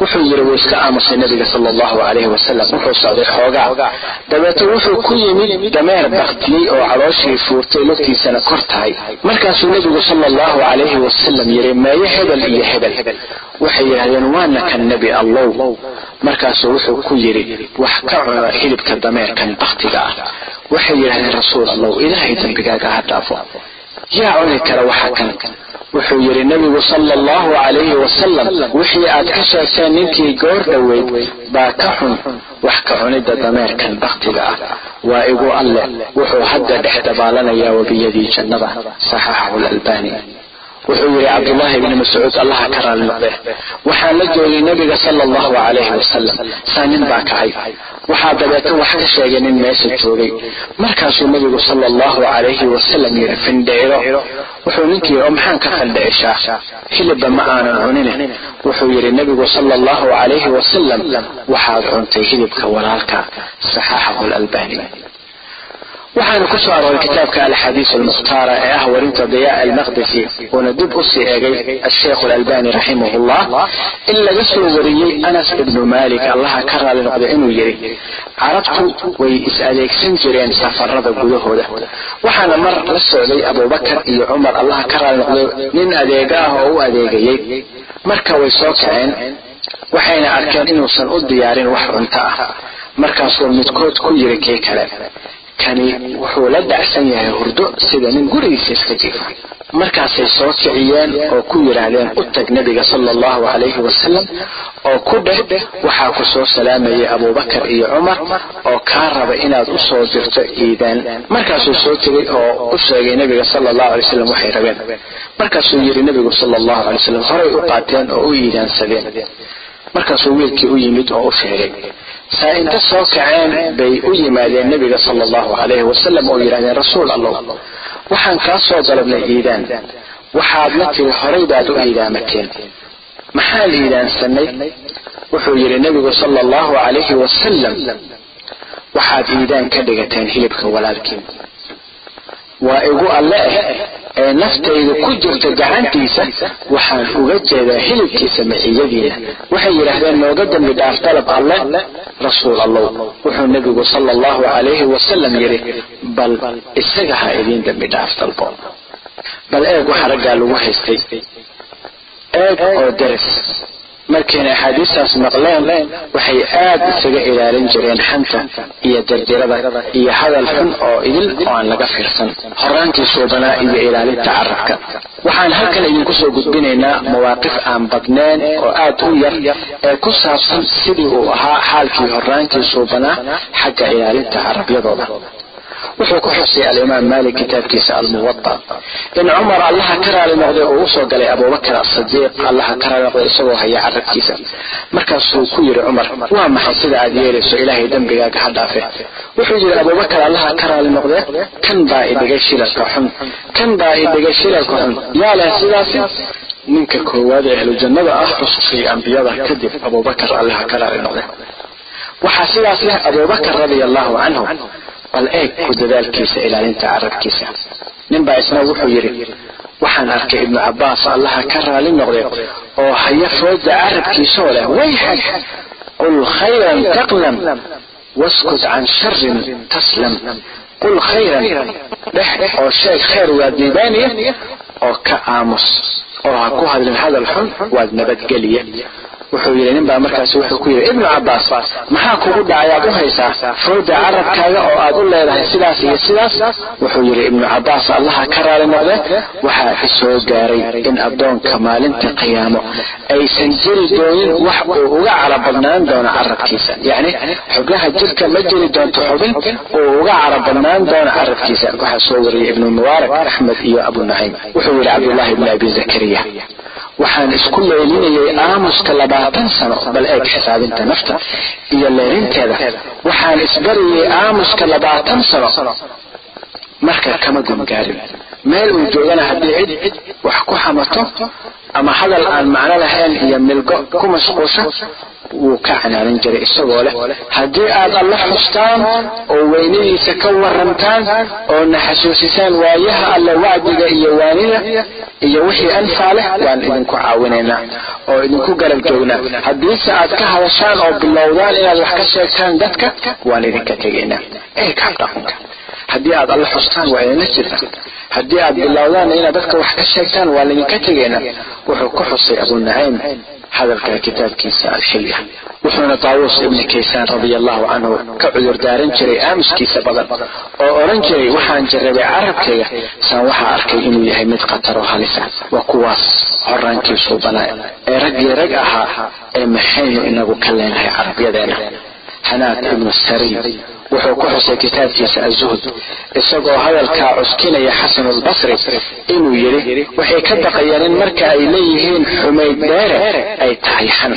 [SPEAKER 1] wuxuu yidhi wuu iska aamusay nabiga sala allahu calayhi wasalam wuxuu socday xoogaa. Dabeeto wuxuu ku yimid dameer baktiyey oo calooshii fuurtay lugtiisana kor tahay. Markaasuu nebigu sala allahu calayhi wasalam yidhi meeyo hebel iyo hebel. Waxay yidhahdeen waana kan nebi allow markaasuu wuxuu ku yidhi wax ka cuna hilibka dameerkan baktiga ah waxay yidhahdeen rasuul allow ilaahay dembigaaga ha dhaafo. Yaa cuni kara waxa kan. Wuxuu yidhi nebigu sala allahu calayhi wasalam wixii aad sheegteen ninkii goor dhoweyd baa ka xun. Wax ka cunidda dameerkan baktiga ah waa igu alleh wuxuu hadda dhex dabaalanayaa webiyadii jannada saxaxahu lalbani wuxuu yidhi cabdullaahi bni mascuud allaha ka raali noqde. Waxaan la joogay nebiga sala allahu calayhi wasalam saa nin baa kacay waxaa dabeeto wax ka sheegay nin meesha joogay. Markaasuu nebigu sala allahu calayhi wasalam yidhi findhiciro. Wuxuu ninkii oo maxaan ka fandhicishaa? Hilibba ma aanan cunine. Wuxuu yidhi nebigu sala allahu calayhi wasalam waxaad cuntay hilibka walaalka saxaxahu lalbani waxaana ku soo arooray kitaabka alxadiis almukhtaara ee ah warinta diyaa almaqdisi uuna dib u sii eegay asheikh alalbani raximahullah. In laga soo wariyey anas ibnu malik allaha ka raali noqda inuu yidhi carabtu way is adeegsan jireen safarada gudahooda. Waxaana mar la socday abubakar iyo cumar allaha ka raali noqday nin adeega ah oo u adeegayey marka way soo kaceen waxayna arkeen inuusan u diyaarin wax cunto ah. Markaasuu midkood ku yiri kii kale kani wuxuu la dacsan yahay hurdo sida nin gurigiisa iska jiifa. Markaasay soo kiciyeen oo ku yidhaahdeen u tag nebiga sala allahu calayhi wasalam oo ku dheh waxaa ku soo salaamayay abubakar iyo cumar oo kaa raba inaad u soo dirto iidaan markaasuu soo tegay oo u sheegay nebiga sala allahu alay wasalam waxay rabeen. Markaasuu yidhi nebigu sala allahu alay wasalam horay u qaateen oo u iidaansadeen. Markaasuu wiilkii u yimid oo u sheegay inta soo kaceen bay u yimaadeen nebiga sala allahu calayhi wasalam oo yidhahdeen rasuul allow waxaan kaa soo dalabnay iidaan waxaadna tiri horay baad u iidaamateen maxaan iidaansanay wuxuu yidhi nebigu sala allahu calayhi wasalam waxaad iidaan ka dhigateen hilibka walaalkiin waa igu alle ah ee naftaydu ku jirto gacantiisa waxaan uga jeedaa hilibkiisa maciyadiina waxay yidhaahdeen nooga dembi dhaaf dalab alle rasuul allow wuxuu nebigu sala allahu calayhi wasalam yidhi bal isaga ha idiin dembi dhaaf dalbo. Bal eeg waxa raggaa lagu haystay. Eeg oo deris markayna axaadiistaas maqleen waxay aad isaga ilaalin jireen xanta iyo dirdirada iyo hadal xun oo idil oo aan laga fiirsan. Horaankii suubanaa iyo ilaalinta carabka. Waxaan halkan idinku soo gudbinaynaa mawaaqif aan badneen oo aad u yar ee ku saabsan sidii uu ahaa xaalkii horaankii suubanaa xagga ilaalinta carabyadooda wuxuu ku xusay alimaam maalik kitaabkiisa almuwada in cumar allaha ka raali noqday oo u soo galay abubakar asadiiq allaha ka raali noqday isagoo haya carabkiisa markaasuu ku yidhi cumar waa maxay sida aad yeelayso ilaahay dembigaaga ha dhaafe? Wuxuu yidhi abubakar allaha ka raali noqdee kan baa idhigay shilalka xun kan baa idhigay shilalka xun. Yaa sidaasi ninka koowaad ee ahlu jannada ah xususay ambiyada kadib abubakar allaha ka raali noqde waxaa sidaas abubakar radia allahu canhu bal eeg ku dadaalkiisa ilaalinta carabkiisa. Ninbaa isna wuxuu yidhi waxaan arkay ibnu cabbaas allaha ka raali noqday oo haya fooda carabkiisoo leh wayxag qul khayran taqlam waskut can sharin taslam. Qul khayran dhex oo sheeg khayr waa diibaaniya oo ka aamus oo ha ku hadlin hadal xun waad nabadgeliya wuxuu yidhi nin baa markaasi wuxuu ku yidhi ibnu cabbaas maxaa kugu dhacayaad u haysaa fooda carabkaaga oo aad u leedahay sidaas iyo sidaas? Wuxuu yidhi ibnu cabbaas allaha ka raali noqde waxaa isoo gaaray in addoonka maalinta qiyaamo aysan jiri doonin wax uu uga carabadnaan doono carabkiisa. Yacni xubnaha jirka ma jiri doonto xubin uu uga carabadnaan doono carabkiisa. Waxaa soo wariyey ibnu mubaarak axmed iyo abu naciim wuxuu yidhi cabdullaahi ibni abi zakariya waxaan isku leelinayay aamuska labaatan sano bal eeg xisaabinta nafta iyo leelinteeda waxaan isbarayay aamuska labaatan sano. Marka kama gungaarin meel uu joogana haddii cid wax ku xamato ama hadal aan macno lahayn iyo milgo ku mashquusho wuu ka canaanin jiray isagoo leh. Haddii aad alla xustaan oo weynadiisa ka warantaan oo na xasuusisaan waayaha alle wacdiga iyo waanida iyo wixii anfaa leh waan idinku caawinaynaa oo idinku garab joognaa. Haddiise aad ka hadashaan oo bilowdaan inaad wax ka sheegtaan dadka waan idinka tegaynaa. Eeg habdhaqanka haddii aad alla xustaan waa idinla jirta haddii aad bilowdaan inaad dadka wax ka sheegtaan waa laydinka tegaynaa. Wuxuu ku xusay abu naciim hadalka kitaabkiisa alxilya wuxuuna daawuus ibni kaysaan radia allahu canhu ka cudur daaran jiray aamuskiisa badan oo odhan jiray waxaan jarrabay carabkayga saan waxaa arkay inuu yahay mid khatar oo halisa waa kuwaas horaankiisuu banaa ee raggii rag ahaa ee maxaynu inagu ka leenahay carabyadeena hanaad ibnu sariy wuxuu ku xusay kitaabkiisa azuhd isagoo hadalkaa cuskinaya xasanulbasri inuu yidhi waxay ka baqayaan in marka ay leeyihiin xumayd dheere ay tahay xan.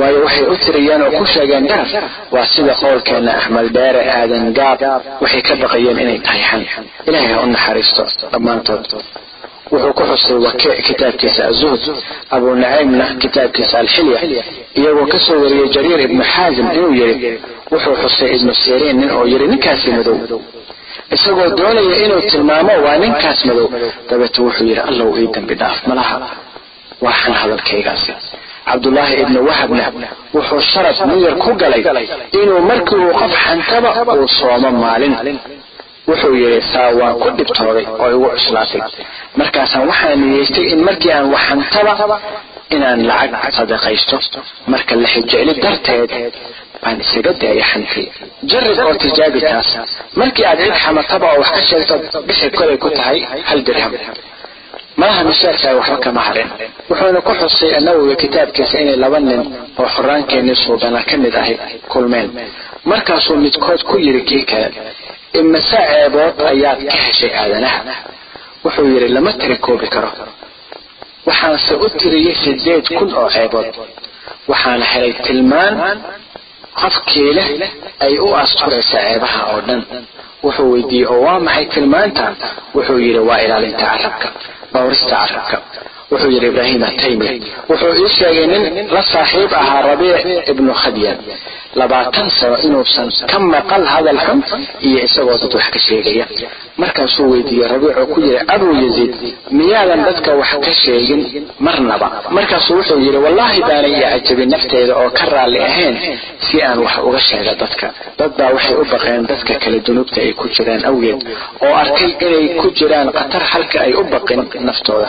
[SPEAKER 1] Waayo waxay u tiriyeen oo ku sheegeen daraf waa sida qowlkeena axmed dheere aadan gaab waxay ka baqayeen inay tahay xan. Ilaahay ha u naxariisto dhammaantood wuxuu ku xusay wakiic kitaabkiisa azuhd abu naciimna kitaabkiisa alxilya. Iyagoo ka soo wariyey jariir ibnu xaasim inuu yidhi wuxuu xusay ibnu siriin nin oo yidhi ninkaasi madow. Isagoo doonaya inuu tilmaamo waa ninkaas madow. Dabeetu wuxuu yidhi allow ii dambi dhaaf malaha waa xan hadalkaygaasi cabdullaahi ibnu wahabna wuxuu sharaf muyar ku galay inuu markii uu qof xantaba uu soomo maalin wuxuu yidhi saa waan ku dhibtooday oo igu cuslaatay markaasaan waxaan niyeystay in markii aan waxantaba inaan lacag sadaqaysto. Marka la xijecli darteed baan isaga daaya xantii jarib oo tijaabi taas. Markii aad cid xamataba oo wax ka sheegto bixi kolay ku tahay hal dirham. Malaha mishaarkaa waxba kama harin. Wuxuuna ku xusay nawowi kitaabkiisa inay laba nin oo xoraankeenii suubanaa ka mid ahay kulmeen. Markaasuu midkood ku yidhi kii kale imase ceebood ayaad ka heshay aadanaha? Wuxuu yidhi lama tiri koobi karo waxaanse u tiriyey sideed kun oo ceebood. Waxaana helay tilmaan qofkii leh ay u asturaysa ceebaha oo dhan. Wuxuu weydiiyey oo waa maxay tilmaantan wuxuu yidhi waa ilaalinta carabka dhowrista carabka wuxuu yidhi ibraahim ataymi wuxuu ii sheegay nin la saaxiib ahaa rabiic ibnu khadyan labaatan sano inuusan ka maqal hadal xun iyo isagoo dad wax ka sheegaya. Markaasuu weydiiyey rabiicoo ku yidhi abuu yaziid miyaadan dadka wax ka sheegin marnaba? Markaasuu wuxuu yidhi wallaahi baanay ii cajabin nafteeda oo ka raalli ahayn si aan wax uga sheega dadka. Dad baa waxay u baqeen dadka kale dunuubta ay ku jiraan awgeed oo arkay inay ku jiraan khatar halka ay u baqin naftooda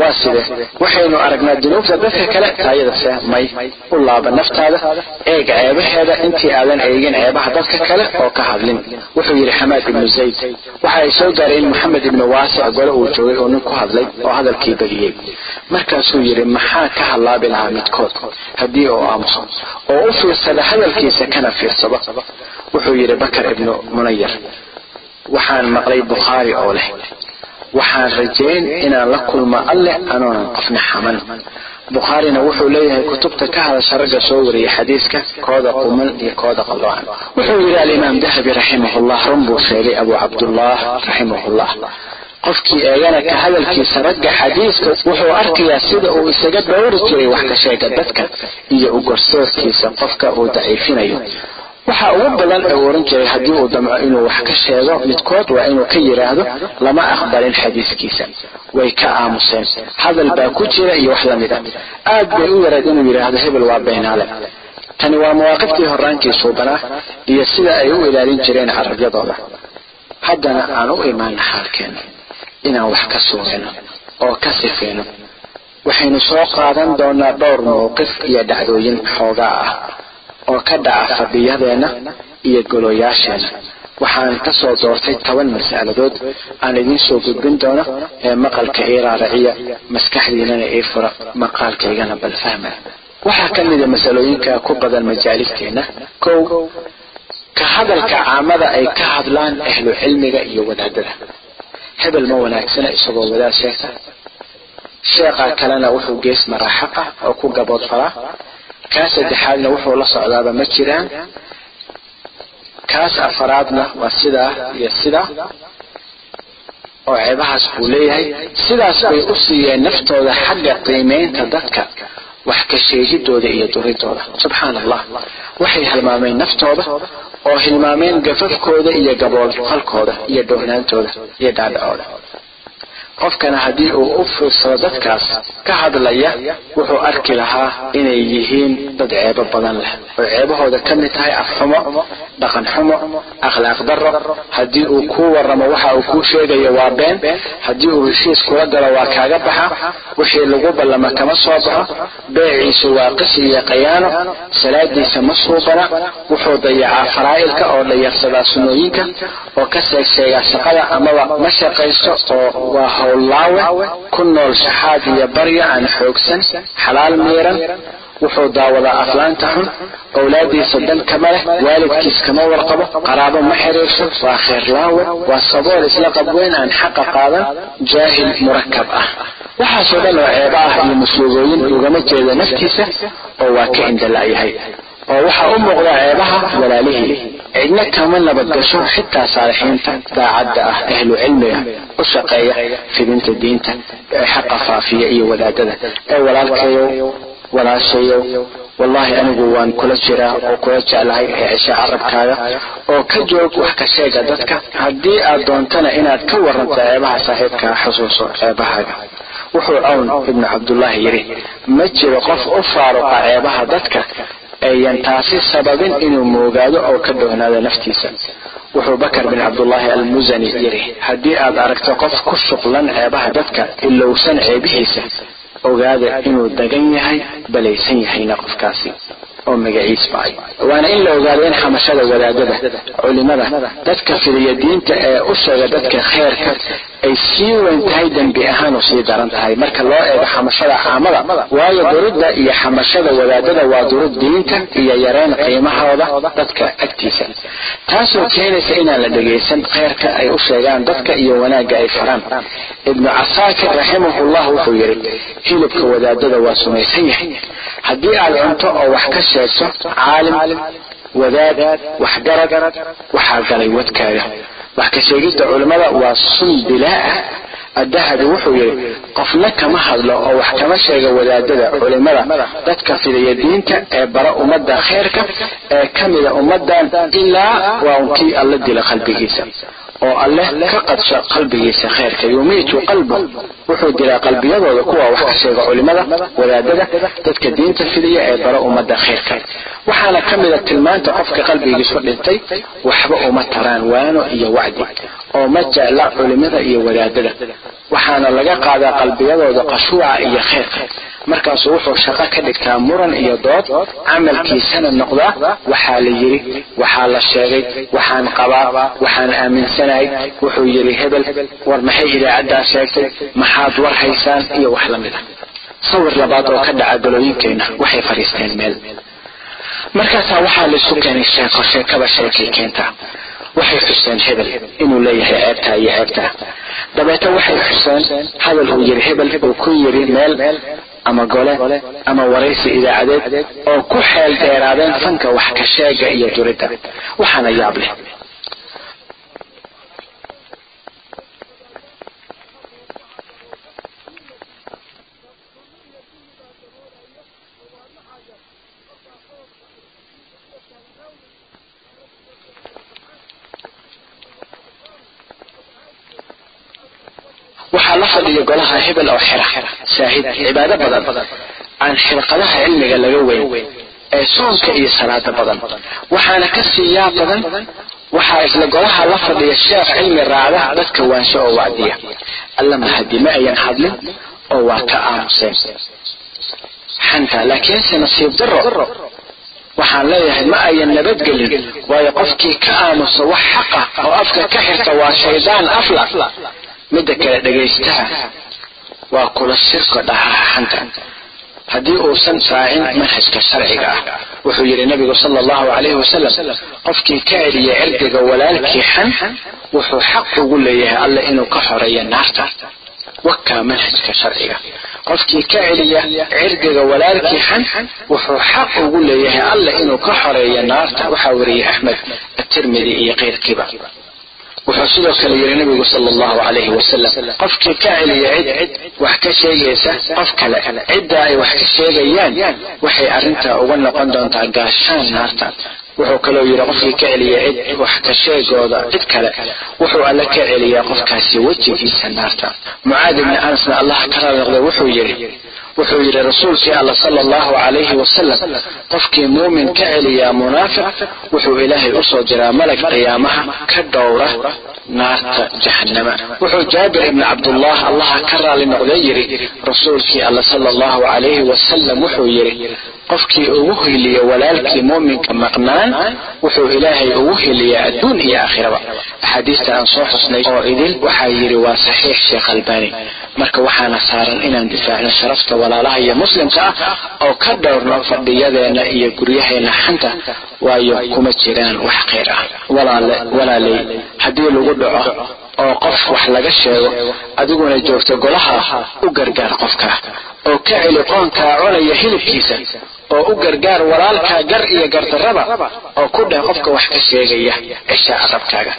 [SPEAKER 1] waa side waxaynu aragnaa dunuubta dadka kale taayadase may u laaba naftaada eega ceebaheeda intii aadan eegin ceebaha dadka kale oo ka hadlin. Wuxuu yidhi xamaad ibnu zayd waxa ay soo gaaray in maxamed ibnu waasic gole uu joogay oo nin ku hadlay oo hadalkii badiyey markaasuu yidhi maxaa ka hadlaabi lahaa midkood haddii uu aamuso oo u fiirsada hadalkiisa kana fiirsado? Wuxuu yidhi bakar ibnu munayar waxaan maqlay bukhaari oo leh waxaan rajayn inaan la kulmo alleh anoonan qofna xaman bukhaarina wuxuu leeyahay kutubta ka hadasha ragga soo wariyay xadiiska kooda quman iyo kooda qaloocan wuxuu yidhi alimaam dahabi raximahullah run buu sheegay abu cabdullah raximahullah. Qofkii eegana ka hadalkiisa ragga xadiiska wuxuu arkayaa sida uu isaga dhowri jiray wax ka sheega dadka iyo u gorsoorkiisa qofka uu daciifinayo waxa ugu badan ee oran jiray haddii uu damco inuu wax ka sheego midkood waa inuu ka yidhaahdo lama aqbalin xadiiskiisa. Way ka aamuseen. Hadal baa ku jira iyo wax la mid a. Aad bay u yarayd inuu yidhaahdo hebel waa beenaale. Tani waa mawaaqiftii horaankii suubanaa iyo sida ay u ilaalin jireen carabyadooda. Haddana aan u imaana xaalkeena inaan wax ka suurayno oo ka sifayno. Waxaynu soo qaadan doonaa dhowr mowqif iyo dhacdooyin xoogaa ah oo ka dhaca fadhiyadeenna iyo goloyaasheena waxaan ka soo doortay toban mas'aladood. Aan idiin soo gudbin doono ee maqalka ii raaraciya maskaxdiinana ii fura maqaalkaygana bal fahma. Waxaa ka mida masalooyinka ku badan majaalisteenna kow ka hadalka caamada ay ka hadlaan ahlu cilmiga iyo wadaadada. Hebel ma wanaagsana isagoo wadaad sheegta. Sheekha kalena wuxuu gees maraa xaqa oo ku gabood falaa kaa saddexaadna wuxuu la socdaaba ma jiraan. Kaas afaraadna waa sidaa iyo sidaa oo ceebahaas buu leeyahay. Sidaas bay u siiyeen naftooda xagga qiimeynta dadka wax ka sheegidooda iyo duridooda subxaana allah waxay hilmaameen naftooda oo hilmaameen gafafkooda iyo gaboolfalkooda iyo dhownaantooda iyo dhaadhacooda qofkana haddii uu u fiirsado dadkaas ka hadlaya wuxuu arki lahaa inay yihiin dad ceebo badan leh oo ceebahooda ka mid tahay afxumo dhaqan xumo akhlaaq daro haddii uu kuu waramo waxa uu kuu sheegayo waa been. Haddii uu heshiis kula galo waa kaaga baxa. Wixii lagu ballama kama soo baxo. Beeciisu waa qisi iyo qayaano. Salaadiisa ma suubana. Wuxuu dayacaa faraa'ilka oo dhayarsadaa sunnooyinka oo ka seegsheegaa shaqada amaba ma shaqaysto oo waa howllaawe ku nool shaxaad iyo barya aan xoogsan xalaal miiran wuxuu daawadaa aflaanta xun owlaadiisa dan kama leh waalidkiis kama warqabo qaraabo ma xiriirso waa kheerlaawe waa sabool isla qabweyn aan xaqa qaadan jaahil murakab ah. Waxaasoo dhan oo ceebo ah iyo masuubooyin ugama jeeda naftiisa oo waa ka indala'yahay oo waxaa u muuqda ceebaha walaalihii. Cidna kama nabadgasho xitaa saalixiinta daacadda ah ahlu cilmiga u shaqeeya fidinta diinta ee xaqa faafiya iyo wadaadada ee walaalkayow walaashayow wallaahi anigu waan kula jiraa oo kula jeclahay ee cisho carabkaaga oo ka joog wax ka sheega dadka. Haddii aad doontana inaad ka waranto ceebaha saaxiibkaa xusuuso ceebahaaga wuxuu cawn ibnu cabdullaahi yidhi ma jiro qof u faaruqa ceebaha dadka ayan taasi sababin inuu moogaado oo ka dhowhnaado naftiisa. Wuxuu bakar bin cabdullaahi almusani yidhi haddii aad aragto qof ku shuqlan ceebaha dadka ilowsan ceebihiisa ogaada inuu dagan yahay balaysan yahayna qofkaasi oo magaciis bacay waana in la ogaado in xamashada wadaadada culimada dadka fidiya diinta ee u sheega dadka kheerka ay sii weyn tahay dembi ahaan u sii daran tahay. Marka loo eego xamashada caamada waayo durudda iyo xamashada wadaadada waa durud diinta iyo yareen qiimahooda dadka agtiisa. Taasoo keenaysa inaan la dhegaysan kheerka ay u sheegaan dadka iyo wanaagga ay faraan. Ibnu casaakir raximahullah wuxuu yidhi hilibka wadaadada waa sumaysan yahay haddii aad cunto oo wax ka sheegto caalim wadaad waxgarad waxaa galay wadkaaga wax ka sheegidda culimmada waa sun bilaa ah addahabi wuxuu yidhi qofna kama hadlo oo wax kama sheega wadaadada culimmada dadka fidaya diinta ee bara ummadda kheerka ee ka mida ummaddan ilaa waa unkii alla dila qalbigiisa oo alleh ka qadsho qalbigiisa kheerka yumiitu qalbu. Wuxuu dilaa qalbiyadooda kuwa wax ka sheega culimada wadaadada dadka diinta fidaya ee bara ummadda kheerka waxaana ka mida tilmaanta qofka qalbigiisu dhintay waxba uma taraan waano iyo wacdi oo ma jecla culimada iyo wadaadada. Waxaana laga qaadaa qalbiyadooda qashuuca iyo kheerka markaasu wuxuu shaqo ka dhigtaa muran iyo dood camalkiisana noqdaa waxaa la yidhi waxaa la sheegay waxaan qabaa waxaan aaminsanahay wuxuu yidhi hebel. War maxay idaacaddaa sheegtay? Maxaad war haysaan? iyo wax la a sawir labaad oo ka dhaca galooyinkeenna waxay fadhiisteen meel. Markaasaa waxaa laisu keenay sheeko sheekaba sheekay keentaa waxay xuseen hebel inuu leeyahay ceebtaa iyo ceebtaa dabeeta waxay xuseen hadal uu yidhi hebel uu ku yidhi meel ama gole ama waraysi idaacadeed oo ku xeel dheeraadeen fanka wax ka sheega iyo duridda waxaana yaab leh waxaa la fadhiya golaha hebel oo xira. Shaahid cibaado badan. Aan xirqadaha cilmiga laga weyn ee soonka iyo salaada badan. Waxaana ka siiyaa badan waxaa isla golaha la fadhiya sheekh cilmi raacda dadka waansho oo wacdiya. Alla mahadi ma ayan hadlin oo waa ka aamuseen xanta laakiinse nasiib daro waxaan leeyahay ma ayan nabadgelin waayo qofkii ka aamusa wax xaqa oo afka ka xirta waa shaydaan afla midda kale dhegaystaha waa kula shirka dhahaa xanta. Haddii uusan raacin manhajka sharciga ah wuxuu yidhi nabigu sala allahu calayhi wasalam qofkii ka celiya cirdiga walaalkii xan wuxuu xaq ugu leeyahay alle inuu ka xoreeyo naarta. Wakaa manhajka sharciga. Qofkii ka celiya cirdiga walaalkii xan wuxuu xaq ugu leeyahay alle inuu ka xoreeyo naarta. Waxaa wariyey axmed atirmidi iyo keyrkiiba wuxuu sidoo kale yidhi nabigu sala allahu calayhi wasalam qofkii ka celiya cid wax ka sheegaysa qof kale. Cidda ay wax ka sheegayaan waxay arrintaa uga noqon doontaa gaashaan naarta. Wuxuu kaloo yidhi qofkii ka celiya cid wax ka sheegooda cid kale. Wuxuu alle ka celiyaa qofkaasi wejigiisa naarta. Mucaad ibni anasna allah ka raali noqday wuxuu yidhi wuxuu yidhi rasuulkii alla sala allahu calayhi wasalam qofkii muumin ka celiyaa munaafiq wuxuu ilaahay u soo diraa malag qiyaamaha ka dhowra naarta jahanama wuxuu jaabir ibni cabdullah allaha ka raali noqday yidhi rasuulkii alla sala allahu calayhi wasalam wuxuu yidhi qofkii ugu hiliya walaalkii muuminka maqnaan wuxuu ilaahay ugu hiliyaa adduun iyo aakhiraba. Axaadiista aan soo xusnay oo idil waxaa yidhi waa saxiix sheekh albani marka waxaana saaran inaan difaacno sharafta walaalaha iyo muslimka ah oo ka dhowrno fadhiyadeenna iyo guryaheena xanta waayo kuma jiraan wax khayr ah. Walaale walaaley haddii lagu dhaco oo qof wax laga sheego adiguna joogto golaha u gargaar qofka oo ka celi qoonkaa cunaya hilibkiisa oo u gargaar walaalkaa gar iyo gardarraba oo ku dheh qofka wax ka sheegaya cisha carabkaaga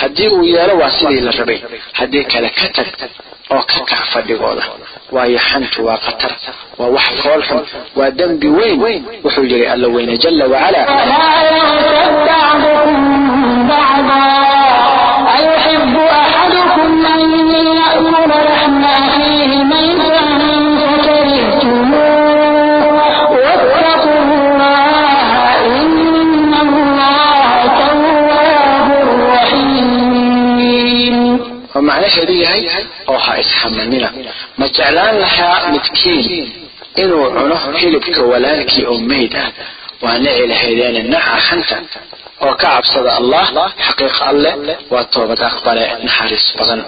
[SPEAKER 1] haddii uu yeelo waa sidii la rabay. Haddii kale ka tag oo ka kac fadhigooda. Waayo xantu waa khatar waa wax fool xun waa dembi weyn wuxuu yidhi alla weyne jala wacala oo macnaheedu yahay oo ha isxamanina. Ma jeclaan lahaa midkiin inuu cuno hilibka walaalkii oo meyd ah? Waa nici lahaydeene naca xanta oo ka cabsada allah xaqiiq alle waa toobad aqbale naxariis badan.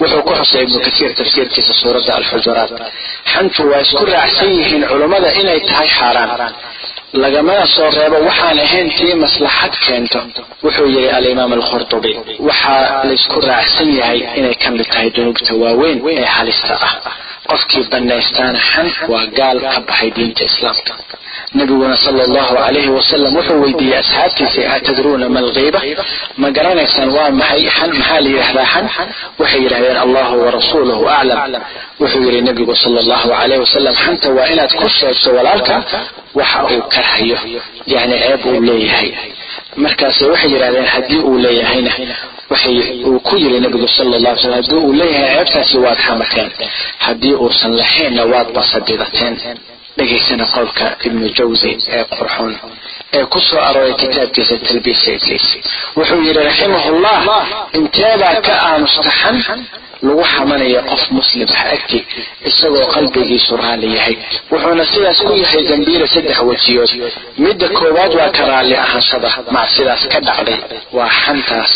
[SPEAKER 1] Wuxuu ku xusay ibnu kasiir tafsiirkiisa suuradda alxujuraat. Xantu waa isku raacsan yihiin culummada inay tahay xaaraan lagamana soo reebo waxaan ahayn tii maslaxad keento. Wuxuu yidhi alimaam alkhurdubi waxaa laysku raacsan yahay inay ka mid tahay dunuubta waaweyn ee halista ah. Qofkii banaystaana xan waa gaal ka baxay diinta islaamka nabiguna sala allahu calayhi wasalam wuxuu weydiiyey asxaabtiisa atadruuna ma alghiiba ma garanaysaan waa maxay? Xan maxaa la yidhahdaa xan waxay yidhahdeen allahu warasuuluhu aclam wuxuu yidhi nabigu sala allahu calayhi wasalam xanta waa inaad ku sheegto walaalka waxa uu karhayo. Yacni ceeb uu leeyahay. Markaas waxay yidhahdeen haddii uu leeyahayna. Waxay uu ku yiri nabigu sala allah alay slam uu leeyahay ceebtaasi waad xamateen. Haddii uusan lahaynna waad basadidateen dhegaysana qowlka ibnu jawsi ee qurxoon ee ku soo arooray kitaabkiisa talbiisa ibliis wuxuu yidhi raximahullah inteebaa ka aamusta xan lagu xamanaya qof muslim ah agti isagoo qalbigiisu raalli yahay. Wuxuuna sidaas ku yahay dambiila saddex wejiyood. Midda koowaad waa ka raalli ahaanshada macsidaas ka dhacday. Waa xantaas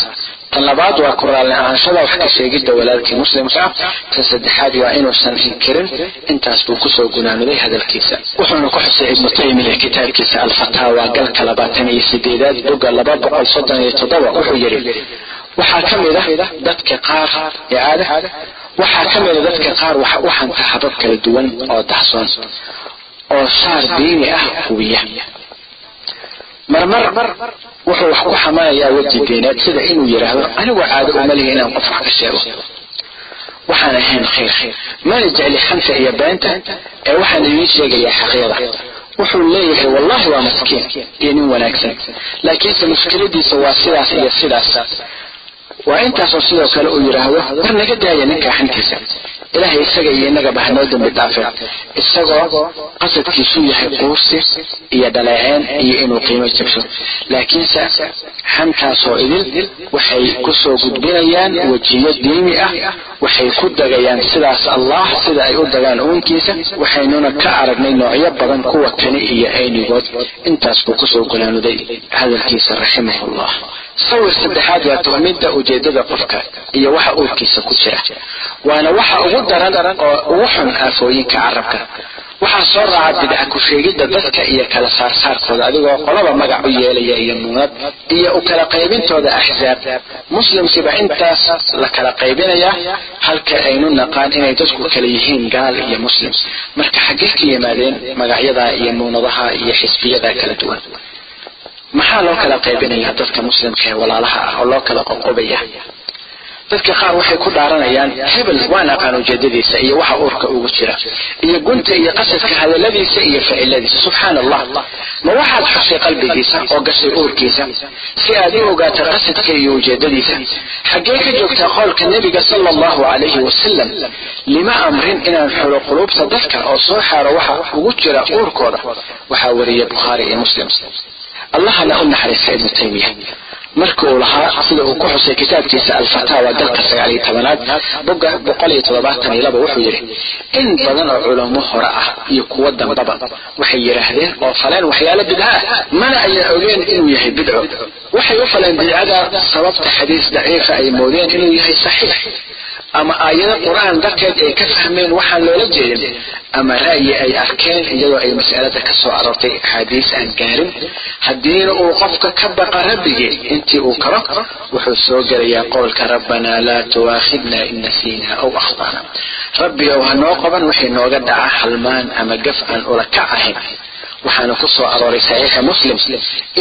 [SPEAKER 1] tan labaad waa ku raalli ahaanshada wax ka sheegidda walaalkii muslimka ah tan saddexaad waa inuusan inkirin intaas buu ku soo gunaanuday hadalkiisa. Wuxuuna ku xusay ibnu taymiya kitaabkiisa alfataawa galka labaatan iyo sideedaad boga laba boqol soddon iyo toddoba wuxuu yidhi waxaa ka mid ah dadka qaar ee aada waxaa ka mid a dadka qaar waxa u xanta habab kala duwan oo dahsoon oo shaar diini ah hubiya. Marmar wuxuu wax ku xamanayaa weji diineed sida inuu yidhaahdo anigu caado uma inaan qof wax ka sheego. Waxaan ahayn khayr. Mana jecli xanta iyo beenta ee waxaan idiin sheegayaa xaqyada. Wuxuu leeyahay wallahi waa maskiin iyo nin wanaagsan. Laakiinse mushkiladiisa waa sidaas iyo sidaas. Waa intaasoo sidoo kale uu yidhaahdo war naga daaya ninkaa xantiisa ilaahay isaga iyo innagaba hanoo dambi dhaafeen isagoo qasadkiisu yahay quusi iyo dhaleeceen iyo inuu qiimo jabsho. Laakiinse xantaasoo idil waxay ku soo gudbinayaan wejiyo diini ah waxay ku dagayaan sidaas allah sida ay u dagaan uunkiisa waxaynuna ka aragnay noocyo badan kuwa kani iyo aynigood. Intaas buu ku soo gulaanuday hadalkiisa raximahullah sawir saddexaad waa tuhmidda ujeedada qofka iyo waxa uurkiisa ku jira. Waana waxa ugu daran oo ugu xun aafooyinka carabka. Waxaa soo raaca bidca ku sheegidda dadka iyo kala saarsaarkooda adigoo qolaba magac u yeelaya iyo muunad iyo u kala qaybintooda axsaab muslimkiiba intaas la kala qaybinayaa halka aynu naqaan inay dadku kala yihiin gaal iyo muslim. Marka xaggee ka yimaadeen magacyada iyo muunadaha iyo xisbiyada kala duwan maxaa loo kala qaybinayaa dadka muslimka ee walaalaha ah oo loo kala qoqobaya? Dadka qaar waxay ku dhaaranayaan hebel waan aqaan ujeedadiisa iyo waxa uurka ugu jira iyo gunta iyo qasadka hadaladiisa iyo ficiladiisa. Subxaana allah ma waxaad xushay qalbigiisa oo gashay uurkiisa si aad u ogaato qasadka iyo ujeedadiisa? Xaggee ka joogtaa qowlka nebiga sala allahu calayhi wasalam lima amrin inaan xulo quluubta dadka oo soo xaaro waxa ugu jira uurkooda? Waxaa wariya bukhaari iyo muslim allahana u naxariista ibnu taymiya. Marka uu lahaa sida uu ku xusay kitaabkiisa alfataawa dalka sagaal iyo tobanaad boga boqol iyo toddobaatan iyo laba wuxuu yidhi in badan oo culamo hore ah iyo kuwo dambaba waxay yidhaahdeen oo faleen waxyaalo bidca ah mana ayaan ogeen inuu yahay bidco waxay u faleen bidcada sababta xadiis daciifa ay moodeen inuu yahay saxiix ama aayado qur'aan darteed ay ka fahmeen waxaan loola jeedin ama ra'yi ay arkeen iyadoo ay mas'alada ka soo aroortay axaadiis aan gaarin. Haddiina uu qofka ka baqa rabbigii intii uu karo wuxuu soo gelayaa qowlka rabbanaa laa tuwaakhidna in nasiina aw akhtana. Rabbi ow hanoo qaban waxay nooga dhaca halmaan ama gaf aan ula kac ahayn waxaana ku soo arooray saxiixa muslim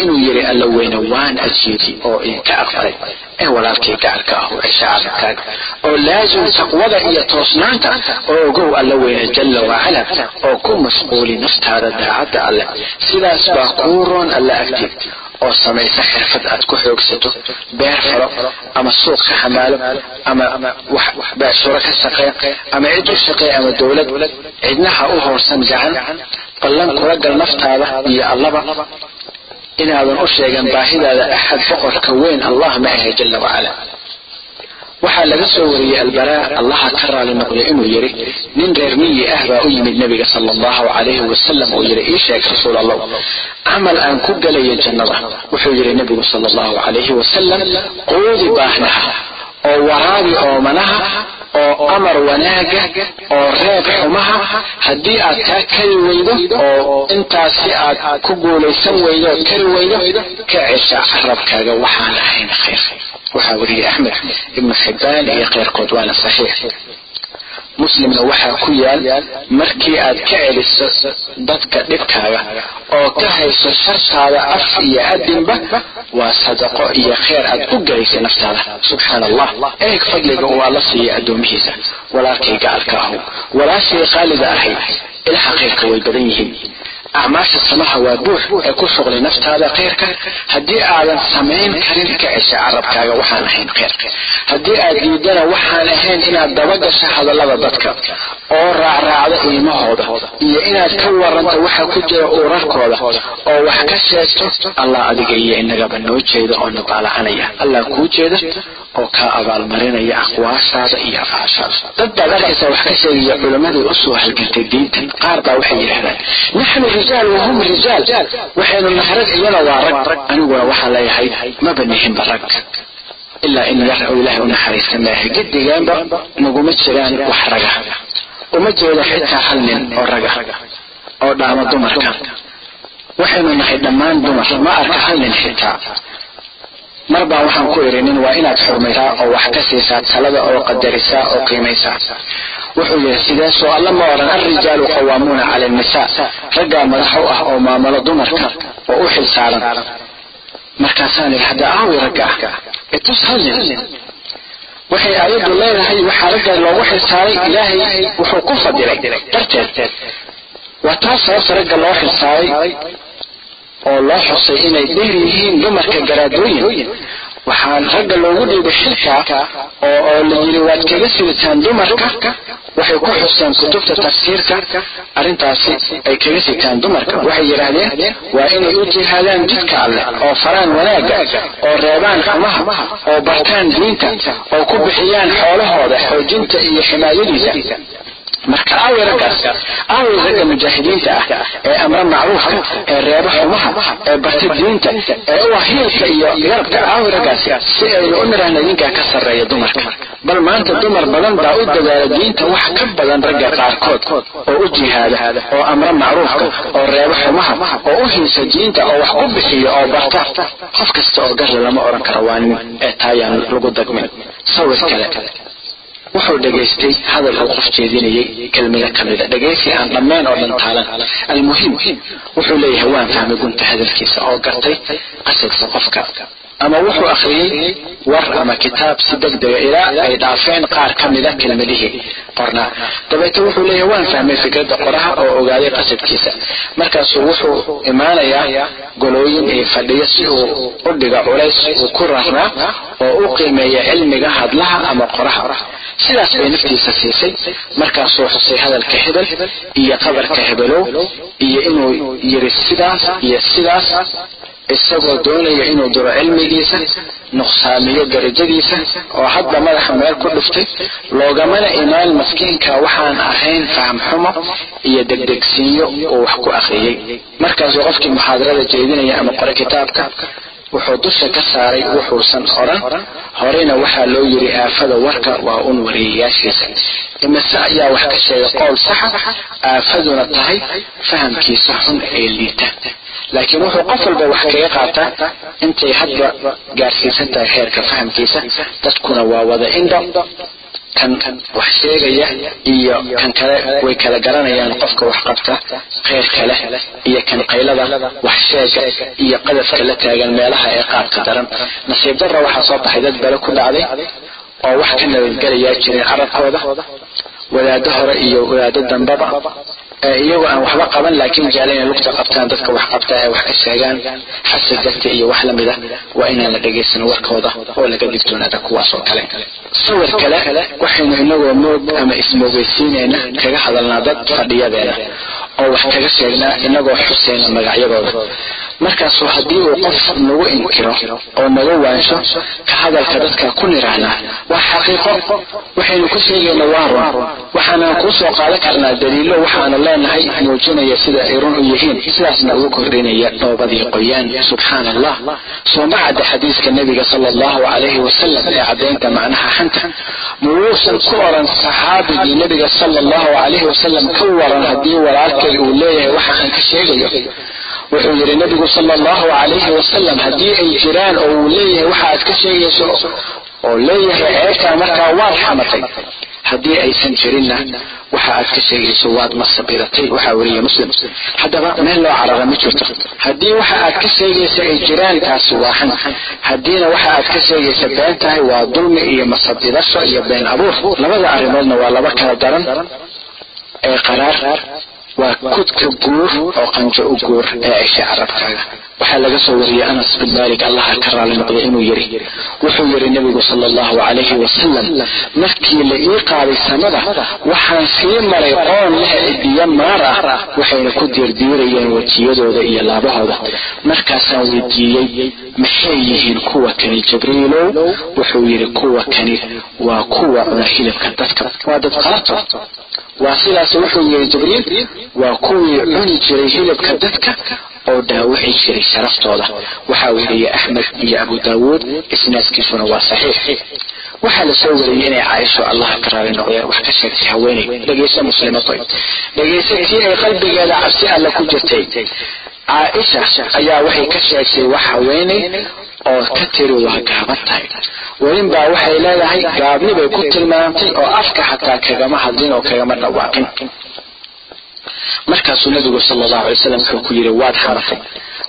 [SPEAKER 1] inuu yidhi alla weyne waan ajiibi oo idinka aqbalay. Ee walaalkay gacarka ah cisha carabkaaga oo laazim taqwada iyo toosnaanta oo ogow alla weyne jalla wacala oo ku mashquuli naftaada daacadda alle. Sidaas baa kuu roon alla agteed oo samaysa xirfad aad ku xoogsato beer falo ama suuq ka xamaalo ama wax beecshuro ka shaqee ama cid u shaqee ama dowlad. Cidnaha u hoorsan gacan ballan kula gal naftaada iyo allaba. Inaadan u sheegan baahidaada axad boqorka weyn allah ma ahe jalla wacala waxaa laga soo wariyey albaraa allaha ka raali noqday inuu yidhi nin reer miyi ah baa u yimid nebiga sala allahu calayhi wasalam oo yidhi ii sheeg rasuul allah camal aan ku gelayo jannada. Wuxuu yidhi nebigu sala allahu calayhi wasalam quudi baahnaha oo waraabi oomanaha oo amar wanaaga oo reeb xumaha haddii aad taa kari weydo oo intaasi aad ku guulaysan weydo ood kari weydo ka cesha carabkaaga. Waxaan ahayn khayr. Waxaa wariyey axmed ibnu xibbaan iyo keyrkood waana saxiix muslimna waxaa ku yaal markii aad ka celiso dadka dhibkaaga oo ka hayso shartaada af iyo adinba waa sadaqo iyo kheyr aad u gelaysay naftaada. Subxaana allah eeg fadliga uu alla siiyey addoomihiisa. Walaalkay gacalka ahu walaashay khaalida ahayd. Ilaha khayrka way badan yihiin acmaasha samaha waa buux ee ku shuqlay naftaada khayrka haddii aadan samayn karin ka cesha carabkaaga waxaan ahayn khayr haddii aad diidana waxaan ahayn inaad dabagasho hadallada dadka oo raacraacdo iimahooda iyo inaad ka waranto waxa ku jira uurarkooda oo wax ka sheegto allah adiga iyo inagaba noo jeeda oo nabaalacanaya allah kuu jeeda oo kaa abaalmarinaya aqwaashaada iyo afcaashaada dad baad arkaysaa wax ka sheegaya culammadii u soo halgantay diintan. Qaar baa waxay yidhahdaan naxnu rijaal wahum rijaal. Waxaynu nahay rag iyana waa rag. Aniguna waxaan leeyahay maba nihinba rag. Ilaa in yar oo ilaahay u naxariista maaha gedigaanba naguma jiraan wax raga uma jeedo xitaa hal nin oo raga oo dhaama dumarka. Waxaynu nahay dhammaan dumar ma arka hal nin xitaa. Mar baa waxaan ku idhi waa inaad xurmaysaa oo wax ka siisaa talada oo qadarisaa oo qiimaysaa. Wuxuu yidhi sideesoo alla ma odhan alrijaalu qawaamuuna cala annisaa raggaa madax u ah oo maamulo dumarka oo u xil saaran. Markaasaan idhi hadda aawi ragga ah itus hal nin waxay aayaddu leedahay waxaa raggaa loogu xilsaaray ilaahay wuxuu ku fadilay darteed. Waa taas sababta ragga loo xilsaaray oo loo xusay inay dheer yihiin dumarka garaadooyin waxaan ragga loogu dhiibay xilka oo la yidhi waad kaga sidataan dumarka? Waxay ku xuseen kutubta tafsiirka. Arrintaasi ay kaga sitaan dumarka. Waxay yidhaahdeen waa inay u jihaadaan jidka alleh oo faraan wanaagga oo reebaan xumaha oo bartaan diinta oo ku bixiyaan xoolahooda xoojinta iyo ximaayadiisa marka ragga mujaahidiinta ah ee amra macruufka ee reeba xumaha ee barta diinta ee u ah hiilka iyo garabka aawi raggaasi si aynu u nidhaahna idinkaa ka sarreeya dumarka. Bal maanta dumar badan baa u dadaala diinta wax ka badan ragga qaarkood oo u jihaada oo amra macruufka oo reeba xumaha oo u hiilsa diinta oo wax ku bixiya oo barta. Qof kasta oo garle lama odhan karo waa nin ee taayaan lagu dagmin. Sawir kale wuxuu dhegaystay hadal uu qof jeedinayay kelmado ka mida dhegaysi aan dhammayn oo dhan taalan almuhim wuxuu leeyahay waan fahmay gunta hadalkiisa oo gartay qasadka qofka ama wuxuu akhriyey war ama kitaab si degdega ilaa ay dhaafeen qaar ka mida kelmadihii. Qornaa dabeete wuxuu leeyahay waan fahmay fikradda qoraha oo ogaaday qasadkiisa. Markaasuu wuxuu imaanayaa golooyin iyo fadhiyo si uu u dhiga culays uu ku rarnaa oo u qiimeeya cilmiga hadlaha ama qoraha. Sidaas bay naftiisa siisay. Markaasuu xusay hadalka hebel iyo qabarka hebelow iyo inuu yiri sidaas iyo sidaas isagoo doonaya inuu duro cilmigiisa nuqsaamiyo darajadiisa oo hadda madaxa meel ku dhuftay loogamana imaan maskiinka waxaan ahayn faham xumo iyo degdegsiinyo uu wax ku akhriyey markaasuu qofkii muxaadarada jeedinaya ama qore kitaabka wuxuu dusha ka saaray wuxuusan odhan horeyna waxaa loo yiri aafada warka waa un wariyayaashiisa. Imise ayaa wax ka sheegay qowl saxa aafaduna tahay fahamkiisa xun ee liita laakiin wuxuu qof walba wax kaga qaataa intay hadba gaarsiisan tahay heerka fahamkiisa dadkuna waa wada indho. Kan wax sheegaya iyo kan kale way kala garanayaan qofka wax qabta kheyrka leh iyo kan qaylada wax sheega iyo qadafka la taagan meelaha ee qaabka daran. Nasiib darra waxaa soo baxay dad bale ku dhacday oo wax ka nabadgelayaa jirin carabkooda wadaado hore iyo wadaado dambaba iyagoo aan waxba qaban laakiin jecla inay lugta qabtaan dadka wax qabta ee wax ka sheegaan. Xasad darti iyo wax lamida waa inaan la dhegaysan warkooda oo laga digtoonaada kuwaas oo kale. Sawir kale waxaynu inagoo moog ama ismoogeysiinayna kaga hadalnaa dad fadhiyadeena oo wax kaga sheegnaa inagoo xuseyna magacyadooda markaasuu haddii uu qof nagu inkiro oo naga waansho ka hadalka dadka ku nirahnaa waa xaqiiqo waxaynu ku sheegayna waa run. Waxaanaan kuu soo qaadan karnaa daliilo waxaanu leenahay muujinaya sida ay run u yihiin sidaasna ugu kordhinaya dhoobadii qoyaan. Subxaana allah soo ma cadda xadiiska nebiga sala allahu calayhi wasalam ee caddaynta macnaha xanta? Muyuusan ku oran saxaabigii nebiga sala allahu calayhi wasalam ka waran haddii walaalkay uu leeyahay waxa aan ka sheegayo wuxuu yidhi nebigu sala allahu calayhi wasalam haddii ay jiraan oo uu leeyahay waxa aad ka sheegayso oo leeyahay ceebtaa markaa waad xamatay haddii aysan jirinna waxa aad ka sheegayso waad masabiratay waxaa weriye muslim. Haddaba meel loo carara ma jirto. Haddii waxa aad ka sheegaysa ay jiraan taasi waa xan. Haddiina waxa aad ka sheegaysa been tahay waa dulmi iyo masabidasho iyo been abuur. Labada arrimoodna waa laba kala daran. Ee qaraar waa kudka guur oo qanjo u guur ee cisha carabkaaga waxaa laga soo wariyey anas bin malik allaha ka raali noqday inuu yiri. Wuxuu yiri nebigu sala allahu calayhi wasalam markii la ii qaaday samada waxaan sii maray qoon leh cidiyo maar ah waxayna ku diirdiirayeen wejiyadooda iyo laabahooda. Markaasaan weydiiyey maxay yihiin kuwa kani jibriilow? Wuxuu yidhi kuwa kani waa kuwa cuna hilibka dadka. Waa dad qaato waa sidaas wuxuu yidhi jibriil waa kuwii cuni jiray hilibka dadka oo dhaawici jiray sharaftooda waxaa weriyey axmed iyo abu daawuud isnaadkiisuna waa saxiix. Waxaa la soo wariyey inay caaisho allah ka raali noqdeen wax ka sheegtay haweeney. Dhegayso muslimato dhegayso tii ay qalbigeeda cabsi alle ku jirtay. Caaisha ayaa waxay ka sheegtay wax haweeney oo ka tiri waa gaaban tahay. Welin baa waxay leedahay gaabni bay ku tilmaamtay oo afka xataa kagama hadlin oo kagama dhawaaqin. Markaasuu nabigu sala allahu alay wasalam wuxuu ku yidhi waad xaratay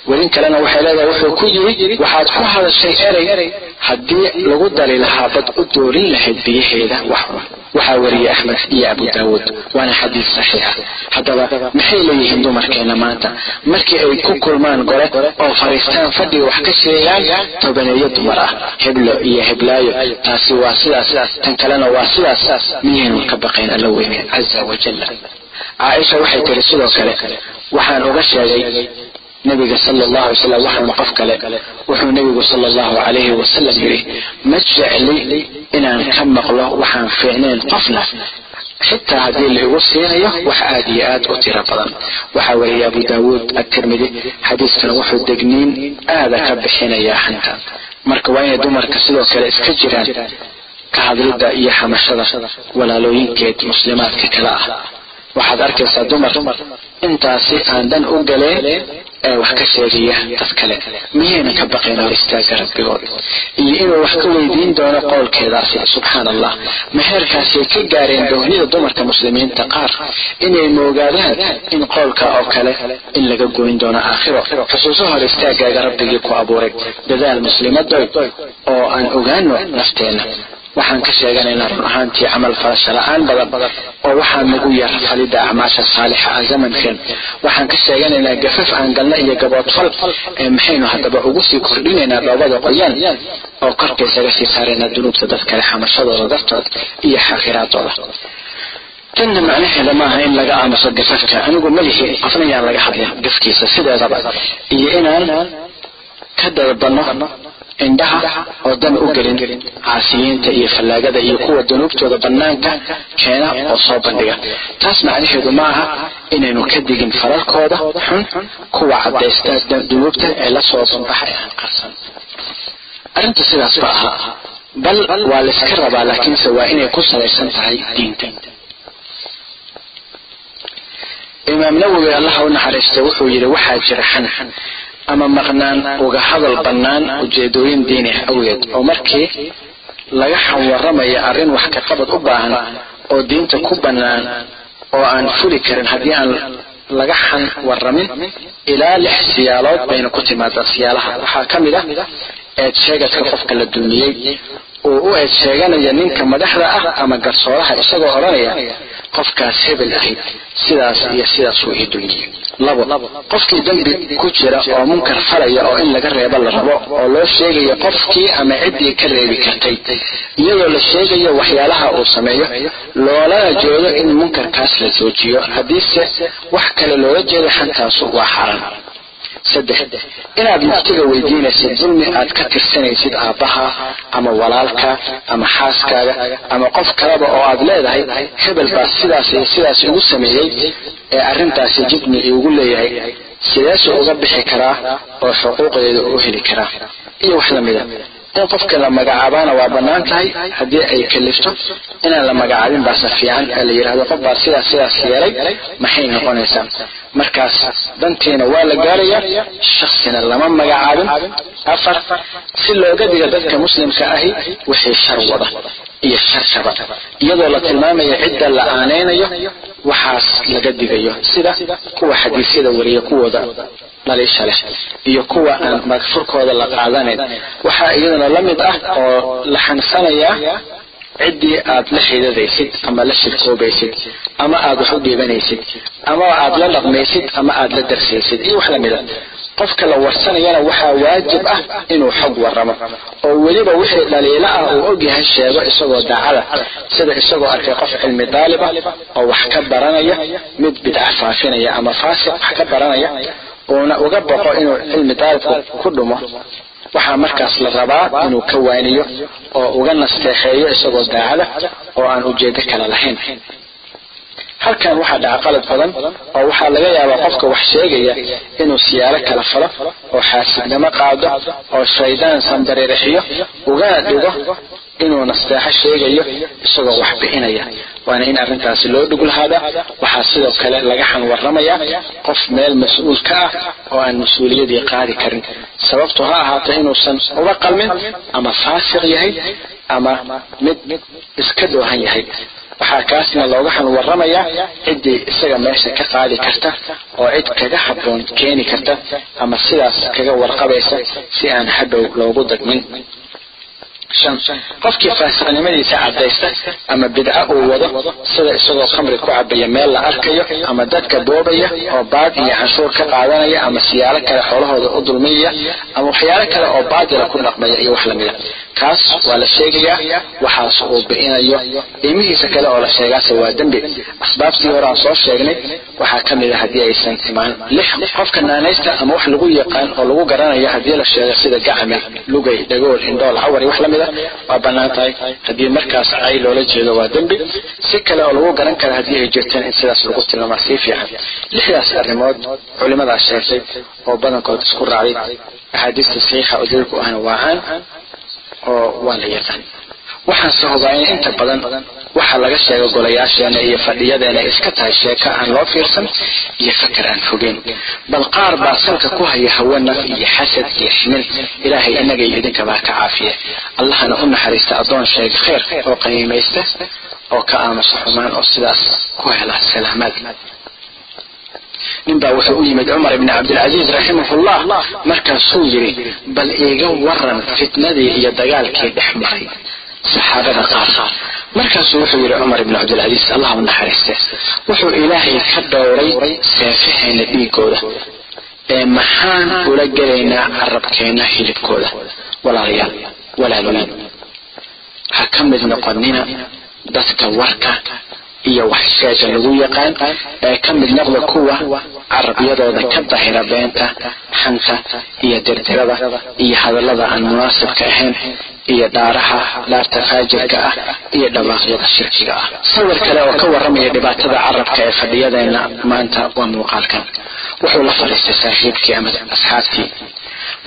[SPEAKER 1] welin kalena waxay leedahay wuxuu ku yidhi waxaad ku hadashay erey haddii lagu dari lahaa bad u doorin lahayd biyaheeda wax waxaa wariyey axmed iyo abu daawuud. Waana xadiis saxiixa haddaba maxay leeyihiin dumarkeena maanta? Markii ay ku kulmaan gore oo fariistaan fadhiga wax ka sheegaan tobaneeyo dumar ah. Heblo iyo heblaayo. Taasi waa sidaas. Tan kalena waa sidaas. Miyaynu ka baqayn alla weyne caza wajalla caaisha waxay tiri sidoo kale waxaan uga sheegay nabiga sala allahu alay slam waxaanu qof kale wuxuu nabigu sala allahu calayhi wasalam yidhi ma jecli inaan ka maqlo waxaan fiicnayn qofna? Xitaa haddii laigu siinayo wax aada iyo aad u tiro badan. Waxaa wariyay abu daawuud atirmidi xadiiskana wuxuu degniin aada ka bixinayaa xanta. Marka waa inay dumarka sidoo kale iska jiraan ka hadlidda iyo xamashada walaalooyinkeed muslimaadka kale ah. Waxaad arkaysaa dumar intaasi aan dhan u galeen ee wax ka sheegaya dad kale. Miyayna ka baqayn hor istaaga rabbigood iyo inuu wax ka weydiin doono qowlkeedaasi subxaan allah meherkaasay ka gaareen doonida dumarka muslimiinta qaar? Inay moogaadaan in qowlka oo kale in laga goyn doono aakhiro. Xusuuso hor istaagaaga rabbigii ku abuuray. Dadaal muslimadoy oo aan ogaano nafteenna waxaan ka sheeganaynaa run ahaantii camal falasho la'aan badan oo waxaa nagu yar falidda acmaasha saalixa ah zamankan. Waxaan ka sheeganaynaa gafaf aan galna iyo gaboodfal ee maxaynu haddaba ugu sii kordhinaynaa dhoobada qoyaan oo korka isaga sii saaraynaa dunuubta dad xamashadooda dartood iyo xaqiraadooda tanna macnaheeda maaha in laga aamuso gafafka. Anigu malihi qofna yaan laga hadlin gafkiisa sideedaba iyo inaan ka dadbanno indhaha oo dan u gelin caasiyiinta iyo fallaagada iyo kuwa dunuubtooda bannaanka keena oo soo bandhiga. Taas macnaheedu ma aha inaynu ka digin fararkooda xun kuwa caddaysta dunuubta ee la soo banbaxa ee aan qarsan. Arrinta sidaas ba aha bal waa layska rabaa laakiinse waa inay ku salaysan tahay diinta. Imaam nawowi allaha u naxariista wuxuu yidhi waxaa jira xan ama maqnaan uga hadal bannaan ujeedooyin diini ah awgeed oo markii laga xanwaramayo arrin wax ka qabad u baahan oo diinta ku bannaan oo aan fuli karin haddii aan laga xan waramin ilaa lix siyaalood bayna ku timaadaa siyaalaha. Waxaa ka mid ah eed sheegadka qofka la dulmiyey uu u eed sheeganaya ninka madaxda ah ama garsooraha isagoo odhanaya qofkaas hebel ahayd sidaas iyo sidaas wuu ii dulmiyey labo qofkii dembi ku jira oo munkar falaya oo in laga reebo la rabo oo loo sheegayo qofkii ama ciddii ka reebi kartay iyadoo la sheegayo waxyaalaha uu sameeyo loolana jeedo in munkarkaas la joojiyo haddiise wax kale loola jeedo xantaasu waa xaaraan saddex inaad muftiga weydiinaysid dulmi aad ka tirsanaysid aabbaha ama walaalka ama xaaskaaga ama qof kaleba oo aad leedahay hebel baa sidaas iyo sidaas igu sameeyey ee arrintaasi jidmi iigu leeyahay. Sideesu uga bixi karaa oo xuquuqdeeda u heli karaa. Iyo wax lamida in qofka la magacaabaana waa bannaan tahay haddii ay kalifto inaan la magacaabin baase fiican ee la yidhahdo qof baa sidaas sidaas yeelay maxay noqonaysaa? Markaas dantiina waa la gaarayaa shaksina lama magacaabin. Afar si looga diga dadka muslimka ahi wixii shar wada iyo sharshaba iyadoo la tilmaamayo cidda la aanaynayo waxaas laga digayo sida kuwa xadiisyada wariya kuwooda dhaliisha leh iyo kuwa aan magfurkooda la qaadanayn waxaa iyaduna la mid ah oo la xansanayaa ciddii aad la xidadaysid ama la shirkoobaysid ama aad wax u dhiibanaysid ama aad la dhaqmaysid ama aad la darsaysid. Iyo wax lamida qofka la warsanayana waxaa waajib ah inuu xog waramo oo weliba wixii dhaliilo ah uu ogyahay sheego isagoo daacada sida isagoo arkay qof cilmi daaliba oo wax ka baranaya mid bidca faafinaya ama faasiq wax ka baranaya uuna uga baqo inuu cilmi daalibku ku dhumo waxaa markaas la rabaa inuu ka waaniyo oo uga nasteexeeyo isagoo daacada oo aan ujeedo kale lahayn. Halkan waxaa dhaca qalad badan oo waxaa laga yaabaa qofka wax sheegaya inuu siyaalo kala falo oo xaasidnimo qaado oo shaydaan sanbariirixiyo ugana dhigo inuu nasteexo sheegayo isagoo wax bixinaya waana in arrintaasi loo dhug lahaada waxaa sidoo kale laga xan waramayaa qof meel mas'uul ka ah oo aan mas'uuliyadii qaadi karin. Sababtu ha ahaato inuusan uga qalmin ama faasiq yahay ama mid iska doohan yahay. Waxaa kaasna looga xan waramayaa ciddii isaga meesha ka qaadi karta oo cid kaga habboon keeni karta ama sidaas kaga warqabaysa si aan hadhow loogu dagmin shan. Qofkii faasiqnimadiisa caddaysta ama bidco uu wado sida isagoo khamri ku cabaya meel la arkayo ama dadka boobaya oo baad iyo canshuur ka qaadanaya ama siyaalo kale xoolahooda u dulmiyaya ama waxyaalo kale oo baadila ku dhaqmaya iyo wax lamida kaas waa la sheegayaa waxaas uu bi'inayo qiimihiisa kale oo la sheegaase waa dembi. Asbaabtii hore soo sheegnay waxaa ka mid a haddii aysan imaan lix qofka naanaysta ama wax lagu yaqaan oo lagu garanayo haddii la sheego sida gacmi lugay dhagool indhool cawar iyo wax lamida waa bannaan tahay. Haddii markaas cay loola jeedo waa dembi. Si kale oo lagu garan kara haddii ay jirteen in sidaas lagu tilmaamaa sii fiican. Lixdaas arrimood culimadaas sheegtay oo badankood isku raacday. Axaadiista saxiixa oo daliilku ahna waa caan oo waa la yaqaan. Waxaan se hubaa in inta badan wax waxaa laga sheega golayaasheena iyo fadhiyadeena iska tahay sheeko aan loo fiirsan iyo fakar aan fogeyn bal qaar baa salka ku haya hawe naf iyo xasad iyo ximil. Ilaahay inaga iyo idinkabaa ka caafiya. Allahana u naxariista addoon sheega khayr oo qiimaysta oo ka aamusa xumaan oo sidaas ku hela salaamaad ninbaa wuxuu u yimid cumar ibni cabdilcasiis raximahullah markaasuu yidhi bal iiga waran fitnadii iyo dagaalkii dhex maray saxaabada qaar. Markaasuu wuxuu yidhi cumar ibni cabdilcasiis allah naxariiste. Wuxuu ilaahay ka dhowray seefaheena dhiigooda ee maxaan ula gelaynaa carabkeenna hilibkooda? Walaalayaal walaaloyin ha ka mid noqonina dadka warka iyo waxsheega lagu yaqaan ee ka mid noqda kuwa carabyadooda ka dahira beenta xanta iyo dirdirada iyo hadallada aan munaasibka ahayn iyo dhaaraha dhaarta faajirka ah iyo dhawaaqyada shirkiga ah. Sawir kale oo ka waramaya dhibaatada carabka ee fadhiyadeena maanta waa muuqaalkan. Wuxuu la fadhiistay saaxiibkii ama asxaabtii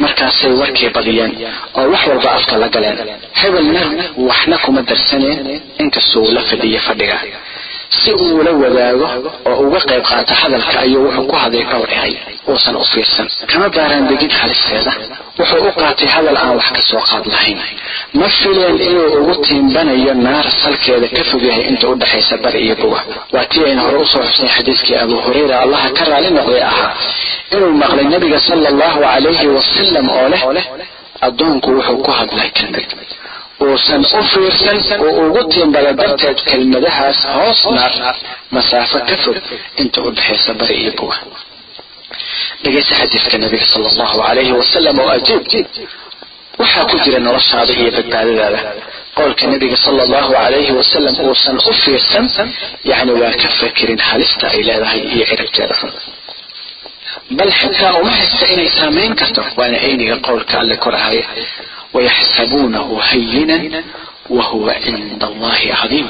[SPEAKER 1] markaasay warkii badiyeen oo wax walba afka la galeen. Hebelna waxna kuma darsaneen inkastoo uu la fadhiya fadhiga si uu ula wadaago oo uga qayb qaato hadalka ayuu wuxuu ku haday dhowr eray uusan u fiirsan. Kama baaraan degin halisteeda wuxuu u qaatay hadal aan wax ka soo qaad lahayn. Ma fileen inuu ugu tiimbanayo naar salkeeda ka fog yahay inta u dhexaysa bari iyo buga waa tii aynu hore u soo xusnay xadiiskii abu hurayra. Allaha ka raali noqday ahaa inuu maqlay nabiga sala allahu calayhi wasalam oo leh addoonku wuxuu ku hadlay kelmad uusan u fiirsan oo ugu tiimbada darteed kelmadahaas hoos masaafo ka fog inta u dhexaysa bari iyo buga dhegaysa xadiiska nabiga sala allahu calayhi wasalam oo ajiib waxaa ku jira noloshaada iyo badbaadadaada. Qowlka nabiga sala allahu calayhi wasalam uusan u fiirsan yacni waa ka fakerin halista ay leedahay iyo ciribteeda xun. Bal xitaa uma haysta inay saamayn karto waana ayniga qowlka alle korahaya wayaxsabuunahu hayinan wa huwa cinda allahi cadiim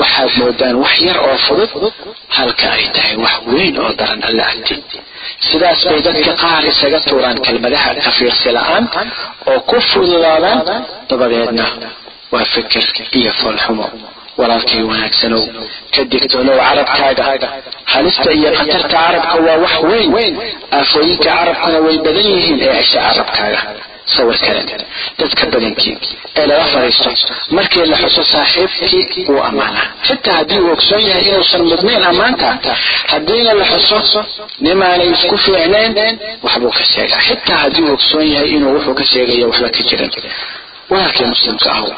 [SPEAKER 1] waxaad moodaan wax yar oo fudud halka ay tahay wax weyn oo daran alle agti sidaas bay dadka qaar isaga tuuraan kelmadaha kafiirsi la'aan oo ku fududaadaan dabadeedna. waa fikir iyo foolxumo walaalkay wanaagsanow ka digtoonow carabkaaga halista iyo khatarta carabka waa wax weyn. aafooyinka carabkuna way badan yihiin ee esha carabkaaga sawir kale dadka badankii ee lala fadhiisto markii la xuso saaxiibkii wuu ammaanaa xitaa haddii uu ogsoon yahay inuusan mudnayn ammaanta haddiina la xuso nimaanay isku fiicnayn waxbuu ka sheegaa. Xitaa haddii uu ogsoon yahay inuu wuxuu ka sheegayo waxba ka jirin. Walaalkii muslimka ahu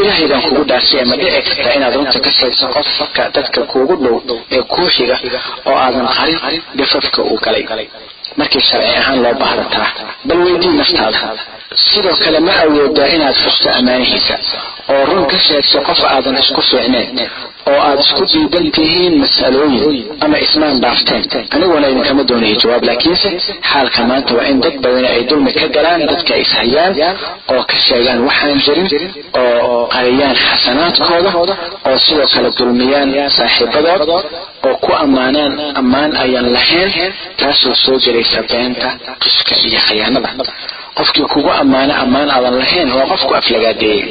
[SPEAKER 1] ilaahay baan kugu dhaarsiya ma dhici karta inaad runta ka sheegto qofka dadka kuugu dhow ee kuu xiga oo aadan qarin gafafka uu galay markii sharci ahaan loo baahdataa bal weydii naftaada sidoo kale ma awoodaa inaad fusto ammaanihiisa oo run ka sheegto qof aadan isku fiicnayn oo aad isku diidan tihiin mas'alooyin ama ismaan dhaafteen. Aniguna idinkama doonayo jawaab laakiinse xaalka maanta waa in dad badani ay dulmi ka galaan dadka is hayaan oo ka sheegaan waxaan jirin oo qariyaan xasanaadkooda oo sidoo kale dulmiyaan saaxiibadood oo ku ammaanaan ammaan ayaan lahayn taasoo soo gelaysa beenta qishka iyo khiyaanada qofkii kugu ammaano ammaan aadan lahayn waa qofku aflagaadeeyey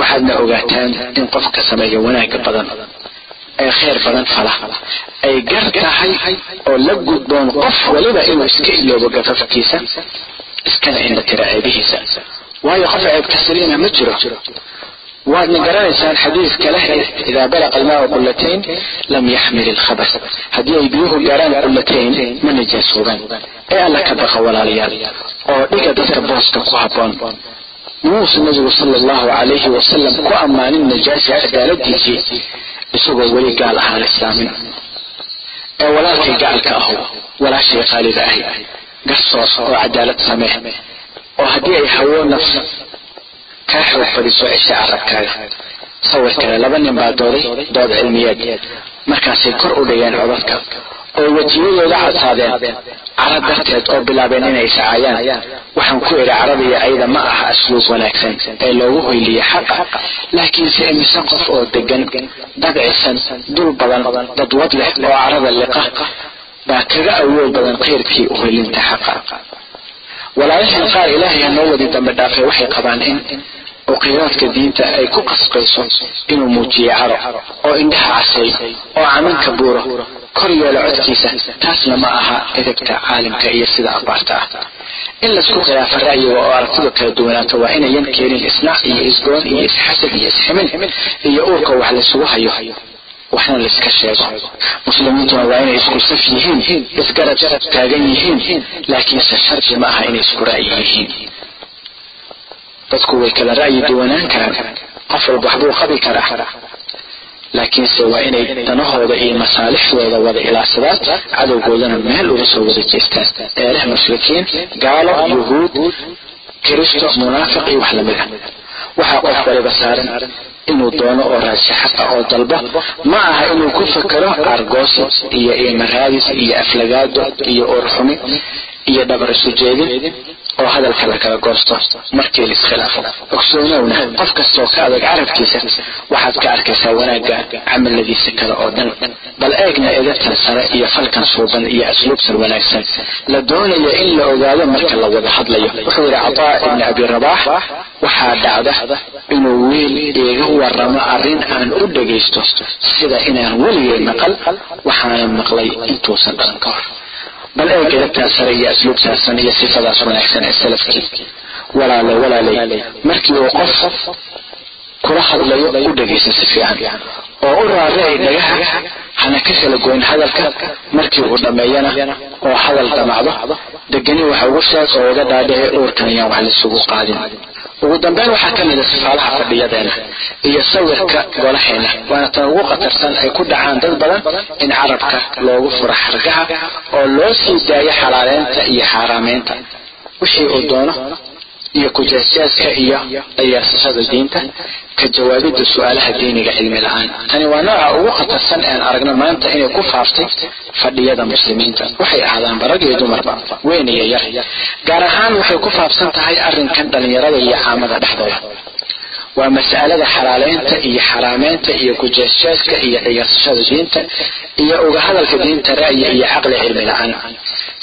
[SPEAKER 1] waxaadna ogaataan in qofka sameeya wanaagga badan ee khayr badan fala. Ay gar tahay oo la gudboon qof waliba inuu iska iloobo gafafkiisa iskana indha tira ceebihiisa waayo qof ceebka saliina ma jiro. Waadna garanaysaan xadiiska leh idaa balaqa almaau qullatayn lam yaxmil ilkhabas haddii ay biyuhu gaaraan qullatayn ma najaasoobaan ee alla ka baqa walaalayaal oo dhiga dadka booska ku habboon. Muuse nabigu sala allahu calayhi wasalam ku ammaanin najaasi cadaaladiisii isagoo weli gaal ahaan islaamin ee walaalkay gacalka ahu walaashay qaalida ahi garsoor oo cadaalad samee oo haddii ay hawo nafs kaa xoog fadhiso cisha carabkaaga sawir kale laba nin baa dooday dood cilmiyeed. Markaasay kor u dhigeen codadka oo wejiyadooda cadsaadeen. Cara darteed oo bilaabeen inay iscaayaan waxaan ku idhi caradiyo ayda ma aha asluub wanaagsan ee loogu hoyliya xaqa. Laakiinse imise qof oo degan dabcisan dul badan dadwad leh oo carada liqa baa kaga awood badan khayrkii uhoylinta xaqa. Walaalahan qaar ilaahay ha noo wadi dambe dhaafay waxay qabaan in oo khayraadka diinta ay ku qasbayso inuu muujiyo caro oo indhaha casay oo camanka buuro kor yeelo codkiisa taasna ma aha edegta caalimka iyo sida abaarta ah. In la isku khilaafo ra'yiga oo aragtida kala duwanaato waa inayan keenin isnac iyo isgoon iyo isxasad iyo isximin iyo uurka wax laysugu hayo waxna layska sheego. Muslimiintuna waa inay isku saf yihiin isgarab taagan yihiin laakiinse shardi ma aha inay isku ra'yi yihiin. Dadku way kala ra'yi duwanaan karaan qof walba waxbuu qabi karaa laakiinse waa inay danahooda iyo masaalixdooda wada ilaashadaan cadowgoodana meel uga soo wada jeestaan. Eeleh mushrikiin gaalo yuhuud kiristo munaafiq iyo wax la mid ah. Waxaa qof waliba saaran inuu doono oo raadsa xaqa oo dalbo ma aha inuu ku fakero argoosi iyo imaraadis iyo aflagaado iyo oorxumi iyo dhabar isu oo hadalka la kala goosto markii laiskhilaafo ogsoonowna qof kastoo ka adag carabkiisa waxaad ka arkaysaa wanaagga camaladiisa kale oo dhan. Bal eegna edabtan sare iyo falkan suuban iyo asluubtan wanaagsan. La doonayo in la ogaado marka la wada hadlayo. Wuxuu yidhi cataa ibni abi rabaax waxaa dhacda inuu wiil iiga waramo arrin aan u dhagaysto sida inaan weligay maqal waxaana maqlay intuusan dhalan ka hor bal eeg edabtaas sare iyo asluubtaasan iyo sifadaas wanaagsan ee salafkii. Walaale walaalay markii uu qof kula hadlayo u dhegaysa si fiican. Oo u raaricay dhagaha hana ka kala goyn hadalka markii uu dhammeeyana oo hadal damacdo degani waxa ugu sheeg oo uga dhaadhici uurkan ayaan wax laysugu qaadin ugu dambeyn waxaa ka mid a sifaalaha fadhiyadeena iyo sawirka golaheena. Waana tan ugu khatarsan ay ku dhacaan dad badan in carabka loogu furo xargaha oo loo sii daayo xalaaleynta iyo xaaraameynta wixii uu doono iyo kujeesjeeska iyo qiyaasashada diinta ka jawaabidda su'aalaha diiniga cilmi la'aan. Tani waa nooca ugu khatarsan ean aragno maanta inay ku faaftay fadhiyada muslimiinta. Waxay ahaadaanba rag iyo dumarba weyn iyo yar. Gaar ahaan waxay ku faafsan tahay arrinkan dhallinyarada iyo caamada dhexdooda. Waa mas'alada xalaaleynta iyo xaraameynta iyo kujeesjeeska iyo qiyaasashada diinta iyo uga hadalka diinta ra'yi iyo caqli cilmi la'aan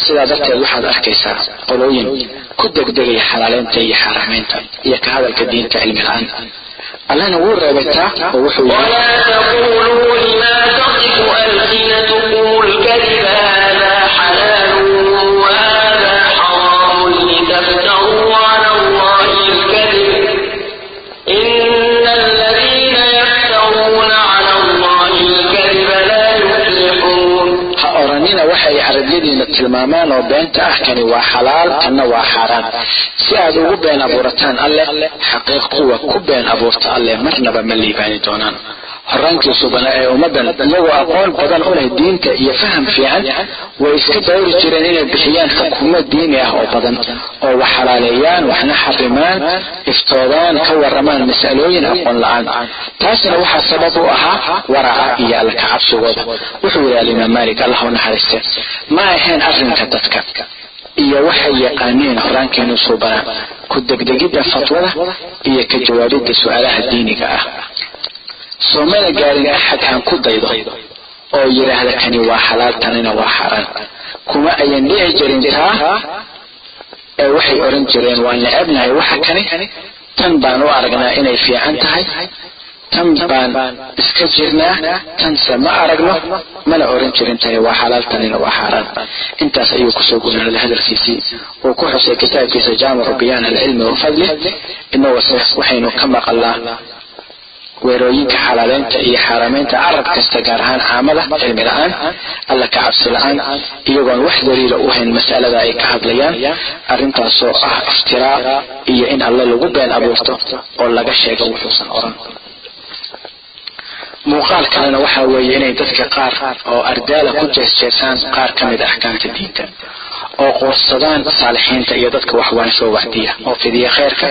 [SPEAKER 1] sidaa darteed waxaad arkaysaa qolooyin ku degdegaya xalaaleynta iyo xaraameynta iyo ka hadalka diinta cilmi la'aan. Allahna wuu reebaytaa oo wuxuu yidhi waxay carabyadiina tilmaamaan oo beenta ah kani waa xalaal kanna waa xaaraan. Si aad ugu been abuurataan alleh xaqiiq kuwa ku been abuurta alleh marnaba ma liibaani doonaan horaankii subana ee ummaddan iyagoo aqoon badan u leh diinta iyo faham fiican way iska dawri jireen inay bixiyaan xukuumad diini ah oo badan oo wax xalaaleeyaan waxna xarimaan iftoodaan ka waramaan mas'alooyin aqoon la'aan. Taasina waxaa sabab u ahaa waraca iyo alla ka cabsigooda wuxuu yidhi alimaam maalik allah u naxariiste ma ahayn arrinka dadka iyo waxay yaqaaneen horaankeenu suubanaa ku degdegidda fatwada iyo ka jawaabidda su'aalaha diiniga ah soomana gaarin axad ku daydo oo yidhaahda kani waa xalaal tanina waa xaaraan kuma ayan dhici jirin taa ee waxay oran jireen waan necabnahay waxa kani? Tan baan u aragnaa inay fiican tahay. Tan baan iska jirnaa. Tanse ma aragno. Mana oran jirin tani waa xalaal tanina waa xaaraan intaas ayuu ku soo gunaanada hadalkiisii. Uu ku xusay kitaabkiisa jaamicu biyaan alcilmi wafadli inagose waxaynu ka maqalnaa weerooyinka xalaaleynta iyo xaaraameynta carab kasta gaar ahaan caamada cilmi la'aan alla ka cabsi la'aan iyagoon wax daliila u hayn mas'alada ay ka hadlayaan arrintaasoo ah iftiraa iyo in alle lagu been abuurto oo laga sheego wuxuusan oran. Muuqaal kalena waxaa weeye inay dadka qaar oo ardaala ku jeesjeesaan qaar ka mid axkaamta diinta oo qoorsadaan saalixiinta iyo dadka wax waansoo wacdiya oo fidiya kheyrka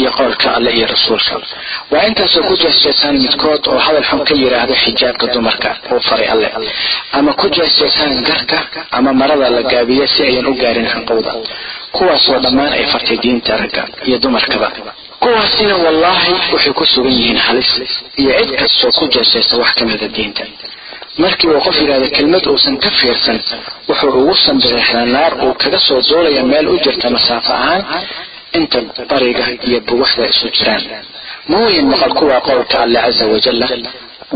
[SPEAKER 1] iyo qowlka alle iyo rasuulka. Waa intaasoo ku jeesjeesaan midkood oo hadal xun ka yidhaahdo xijaabka dumarka uu faray alle. Ama ku jeesjeesaan garka ama marada la gaabiya si ayan u gaarin xanqowda. Kuwaasoo dhammaan ay fartay diinta ragga iyo dumarkaba. Kuwaasina wallaahi waxay ku sugan yihiin halis iyo cid kastoo ku jeesjeesa wax ka mida diinta markii uu qof yidhahda kelmad uusan ka fiirsan wuxuu ugu sanbirixdaa naar uu kaga soo duulaya meel u jirta masaafo ahaan inta bariga iyo buwaxda isu jiraan. Weyn maqal kuwaa qowlka alle caza wajalla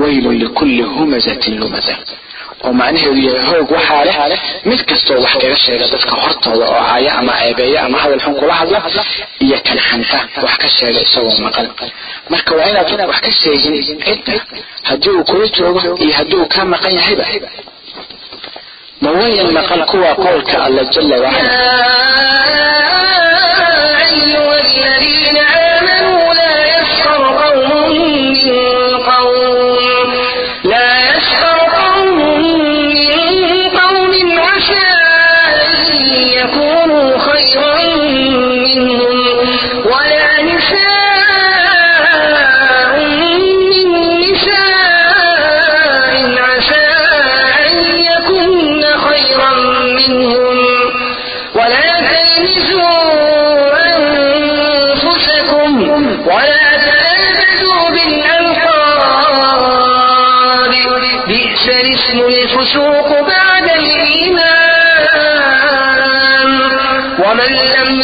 [SPEAKER 1] weylun likulli humazatin lumaza oo macnaheedu yahay hoog waxaa leh mid kastoo wax kaga sheega dadka hortooda oo caaya ama ceebeeya ama hadal xun kula hadla iyo kan xanta wax ka sheega isagoo maqan marka waa inaad wax ka sheegin cidda haddii uu kula joogo iyo haddii uu kaa maqan yahayba. Ma weyn maqal kuwaa qowlka alle jala wacala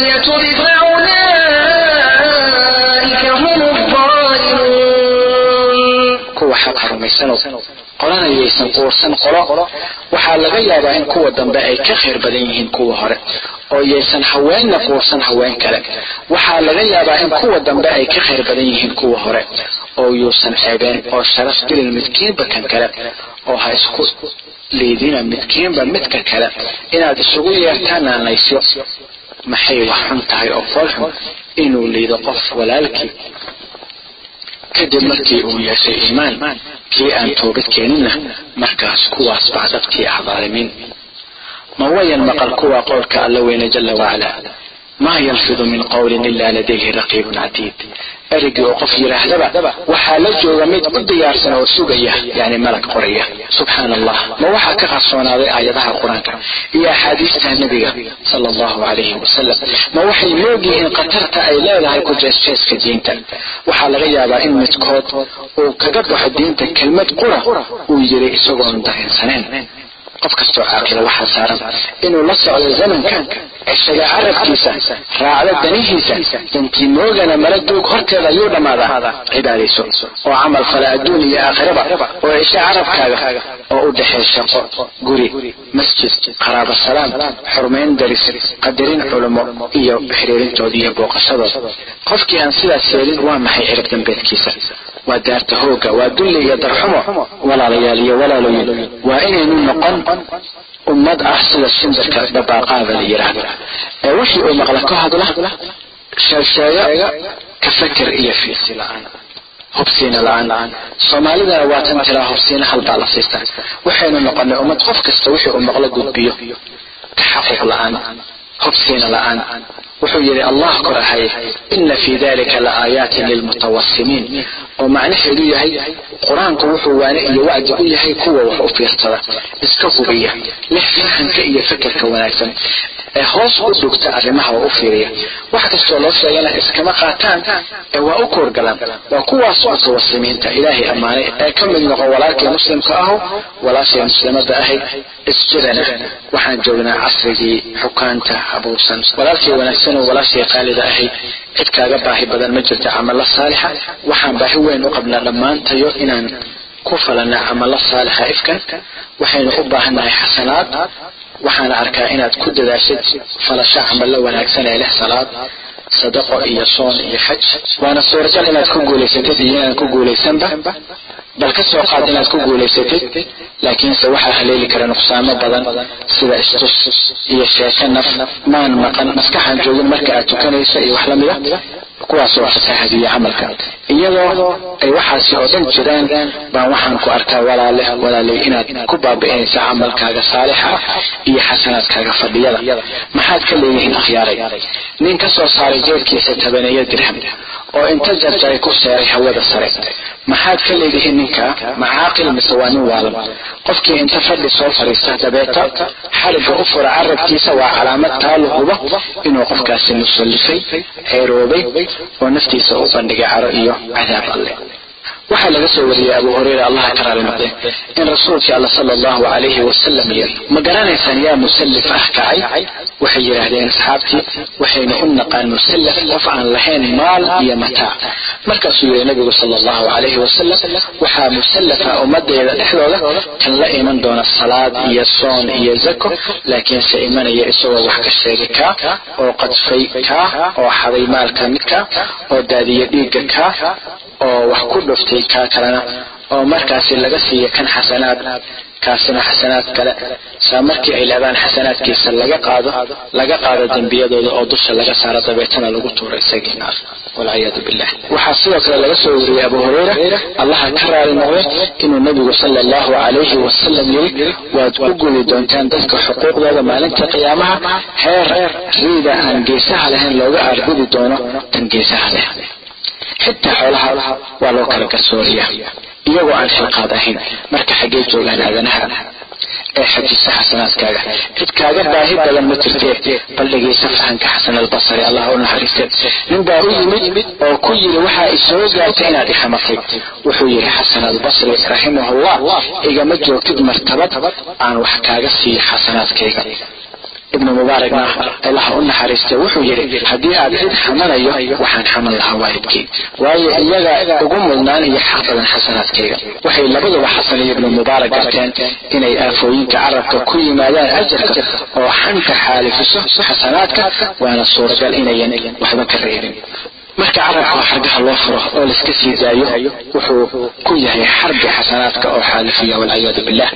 [SPEAKER 2] لم يتب فأولئك هم الظالمون
[SPEAKER 1] kuwa xaqa rumaysanow qolana yaysan quursan qolo waxaa laga yaabaa in kuwa dambe ay ka khayr badan yihiin kuwa hore oo yaysan haweenna quursan haween kale waxaa laga yaabaa in kuwa dambe ay ka khayr badan yihiin kuwa hore oo yuusan ceebeen oo sharaf dilin midkiinba kan kale oo ha isku liidina midkiinba midka kale inaad isugu yeertaan naanaysyo maxay wax xun tahay oo foolxun inuu liido qof walaalkii? Kadib markii uu yeeshay iimaan kii aan toobad keeninna markaas kuwaas baa dadkii ah dhaalimiin ma wayan maqal kuwa qowlka alla weyne jala wacala maa yalfidu min qowlin ilaa ladayhi raqiibun catiid erigii oo qof yidhaahdaba waxaa la jooga mid u diyaarsan oo sugaya yani malag qoraya subxaana allah ma waxaa ka qarsoonaaday aayadaha qur'aanka iyo axaadiista nebiga sala allahu calayhi wasalam ma waxay moogyihiin khatarta ay leedahay ku jeesjeeska diinta waxaa laga yaabaa in midkood uu kaga baxo diinta kelmad qura uu yiri isagoon dareensaneen qof kastoo caaqila waxaa saaran inuu la socdo zamankan ceshaga carabkiisa raacdo danihiisa dantii moogana mala duug horteeda ayuu dhammaadaa cibaadayso. Oo camal fala adduun iyo aakhiraba oo cesho carabkaaga oo u dhexee shaqo guri masjid qaraabo salaam xurmayn daris qadarin culummo iyo xiriirintooda iyo booqashadooda. Qofkii aan sidaas yeelin waa maxay cirib dambeedkiisa waa daarta hooga waa dulli iyo darxumo walaalayaal iyo walaaloyin waa inaynu noqon ummad ah sida shimbirka dhabaaqaada la yidhaahdo ee wixii uu maqla ka hadla sheegsheega ka feker iyo fiirsi la'aan hubsiina la'aan. Soomaalidana waa tiraa hubsiina halbaa la siista waxaynu noqonay ummad qof kasta wixii uu maqlo gudbiyo. Ka xaquuq la'aan hubsiina la'aan. Wuxuu yidhi allah kor ahay ina fii dalika la aayaatin lilmutawasimiin oo macnaheedu yahay qur'aanku wuxuu waane iyo wacdi u yahay kuwa wax u fiirsada iska hubiya leh fahanka iyo fekerka wanaagsan. Ee hoos u dhugta arrimaha oo u fiiriya. Wax kastoo loo sheegana iskama qaataan ee waa u koorgalaan. Waa kuwaas mutawasimiinta ilaahay ammaanay ee ka mid noqon walaalkii muslimka aho walaashay muslimada ahayd isjirana waxaan joognaa casrigii xukaanta abuursan walaalkii wanaagsan oo walaashay qaalida ahayd cid kaaga baahi badan ma jirto camalo saalixa. Waxaan baahi weyn u qabnaa dhammaantayo inaan ku falana camalo saalixa ifkan. Waxaynu u baahannahay xasanaad. Waxaana arkaa inaad ku dadaashid falasho camalo wanaagsan ee leh salaad sadaqo iyo soon iyo xaj. Waana suuragal inaad ku guulaysatid iyo inaan ku guulaysanba. Bal ka soo qaad inaad ku guulaysatid laakiinse waxaa haleeli kara nuqsaamo badan sida istus iyo sheeko naf. Maan maqan maskaxaan joogin marka aad tukanayso iyo wax lamida kuwaasoo fasaahadiya camalka. Iyadoo ay waxaasi oo dhan jiraan baan waxaan ku arkaa walaale walaaley inaad ku baabi'inaysa camalkaaga saalixa iyo xasanaadkaaga fadhiyada. Maxaad ka leeyihiin akhyaaray nin ka soo saaray jeedkiisa tabaneeyo dirham oo inta jarjaray ku seeray hawada sare. Maxaad ka leedihiin ninka? Macaaqil mise waa nin waalan. Qofkii inta fadhi soo fadhiista dabeeta xarigga u fura carabkiisa waa calaamad taalu huba inuu qofkaasi musallifay ceeroobay oo naftiisa u bandhigay caro iyo cadaab alle waxaa laga soo wariyey abu hureyra allaha ka raali noqde in rasuulkii alla sala allahu calayhi wasalam yiri ma garanaysaan yaa musallif ah kacay. Waxay yidhaahdeen asxaabtii waxaynu u naqaan musallaf qof aan lahayn maal iyo mataac markaasuu yidhi nabigu sala allahu calayhi wasalam waxaa musallafa ummadeyda dhexdooda kan la iman doona salaad iyo soon iyo zako laakiinse imanaya isagoo wax ka sheegay kaa oo qadfay kaa oo xaday maalka midka oo daadiya dhiigga kaa oo wax ku dhuftay kaa kalena oo markaasi laga siiya kan xasanaad kaasina xasanaad kale. Saa markii ay laabaan xasanaadkiisa laga qaado laga qaado dembiyadooda oo dusha laga saaro dabeetana lagu tuuro isagii naar. Walciyaadu billah waxaa sidoo kale laga soo wariyey abu hureyra allaha ka raali noqday inuu nabigu sala allahu calayhi wasalam yiri waad u gudi doontaan dadka xuquuqdooda maalinta qiyaamaha heer riida aan geesaha lahayn looga aargudi doono tan geesaha leh xitaa xoolaha waa loo kala garsooriya iyagoo aan shilqaad ahayn marka xaggee joogaan aadanaha ee xajisa xasanaadkaaga. Cid kaaga baahi badan ma jirtee bal dhegaysa fahanka xasan albasari allah u naxariiste. Nin baa u yimid oo ku yiri waxaa isoo gaartay inaad ixamatay wuxuu yidhi xasan albasri raximahullah igama joogtid martabad aan wax kaaga siiyo xasanaadkayga ibnu mubaaragna allah u naxariistay wuxuu yidhi haddii aad cid xamanayo waxaan xaman lahaa waalidkii. Waayo iyaga ugu mudnaan iyo xaq badan xasanaadkayga. Waxay labaduba xasan iyo ibnu mubaarak garteen inay aafooyinka carabka ku yimaadaan ajarka oo xanka xaalifiso xasanaadka waana suuragal inayan waxba ka reebin marka carabka xargaha loo furo oo laiska sii daayo wuxuu ku yahay xarbi xasanaadka oo xaalifiya walciyaadu billah.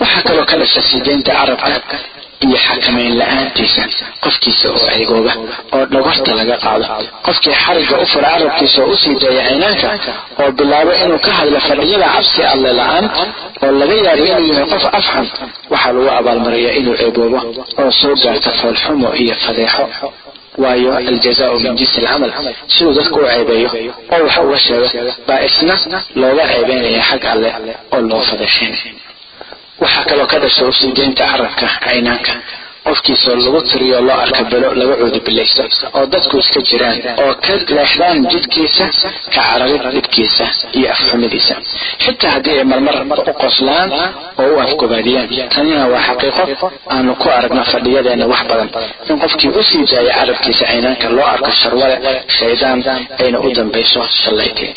[SPEAKER 1] Waxaa kaloo ka dhasha siideynta carabka iyo xakamayn la'aantiisa qofkiisa oo eegooba oo dhogorta laga qaado. Qofkii xarigga u fura carabkiisa oo u sii daaya caynaanka oo bilaabo inuu ka hadlo fadhiyada cabsi alle la'aan oo laga yaabo inuu yahay qof afxan waxaa lagu abaalmariyaa inuu eegoobo oo soo gaarto foolxumo iyo fadeexo. Waayo aljazaau min jinsi alcamal siduu dadku u ceebeeyo oo wax uga sheego baa isna looga ceebeynaya xag alle oo loo fadeexinay waxaa kaloo ka dhasha usiideynta carabka caynaanka qofkiisoo lagu tiriyo loo arka belo laga cuudubilaysto oo dadku iska jiraan oo ka leexdaan jidkiisa ka cararid dhibkiisa iyo afxumidiisa xitaa haddii ay marmar u qoslaan oo u afgobaadiyaan tanina waa xaqiiqo aanu ku aragno fadhiyadeena wax badan. In qofkii u sii daaya carabkiisa caynaanka loo arko sharwale shaydaan ayna u dambayso shallaytay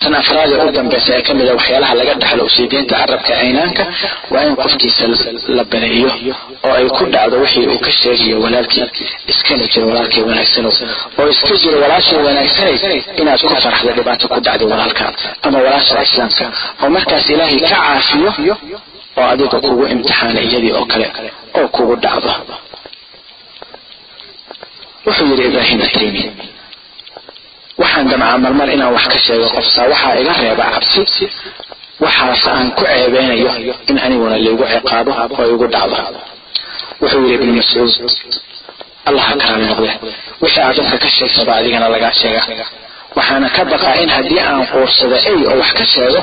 [SPEAKER 1] tan afraad ee u dambaysa ee ka mid a waxyaalaha laga dhaxlo usiideynta carabka caynaanka waa in qofkiisa la baneeyo oo ay ku dhacdo wixii uu ka sheegayo walaalkii. Iskana jiro walaalkii wanaagsanow oo iska jiro walaashii wanaagsanay inaad ku faraxda dhibaato ku dhacday walaalka ama walaasha islaamka. Oo markaas ilaahay ka caafiyo oo adiga kugu imtixaana iyadii oo kale oo kugu dhacdo. Wuxuu yidhi ibraahim ataymi waxaan damcaa marmar inaan wax ka sheego qofsaa waxaa iga reeba cabsi. Waxaas aan ku ceebeynayo in aniguna laigu ciqaabo oo igu dhacdo. Wuxuu yidhi ibnu mascuud allah ha karaali noqde. Wixii aad dadka ka sheegtaba adigana lagaa sheega. Waxaana ka baqaa in haddii aan quursado ey oo wax ka sheego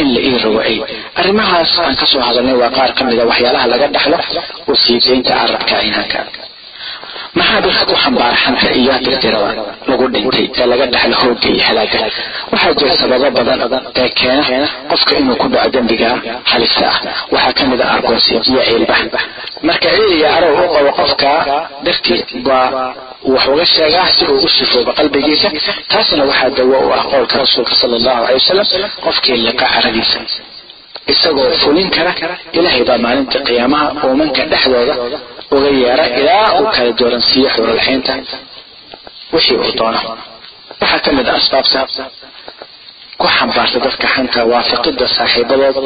[SPEAKER 1] in la ii rogo ey arrimahaas aan ka soo hadalnay waa qaar ka mida waxyaalaha laga dhaxlo oo carabka caynaanka maxaa dadka ku xambaara xanta iyo tirtirada lagu dhintay ee laga dhaxlo hoogga iyo halaaga waxaa jira sababo badan ee keena qofka inuu ku dhaco dembiga halista ah. Waxaa ka mid a argoosi iyo ciilbax marka ciil iyo arow u qabo qofka dartii baa wax uga sheegaa si uu u shifooba qalbigiisa. Taasna waxaa dawo u ah qowlka rasuulka sala allahu calay wasalam qofkii liqa caradiisa. Isagoo fulin kara ilaahay baa maalinta qiyaamaha uumanka dhexdooda uga yeera ilaa uu kala dooransiiyo xuralxaynta wixii uu doono. Waxaa ka mid a asbaabta ku xambaarta dadka xanta waafiqida saaxiibadood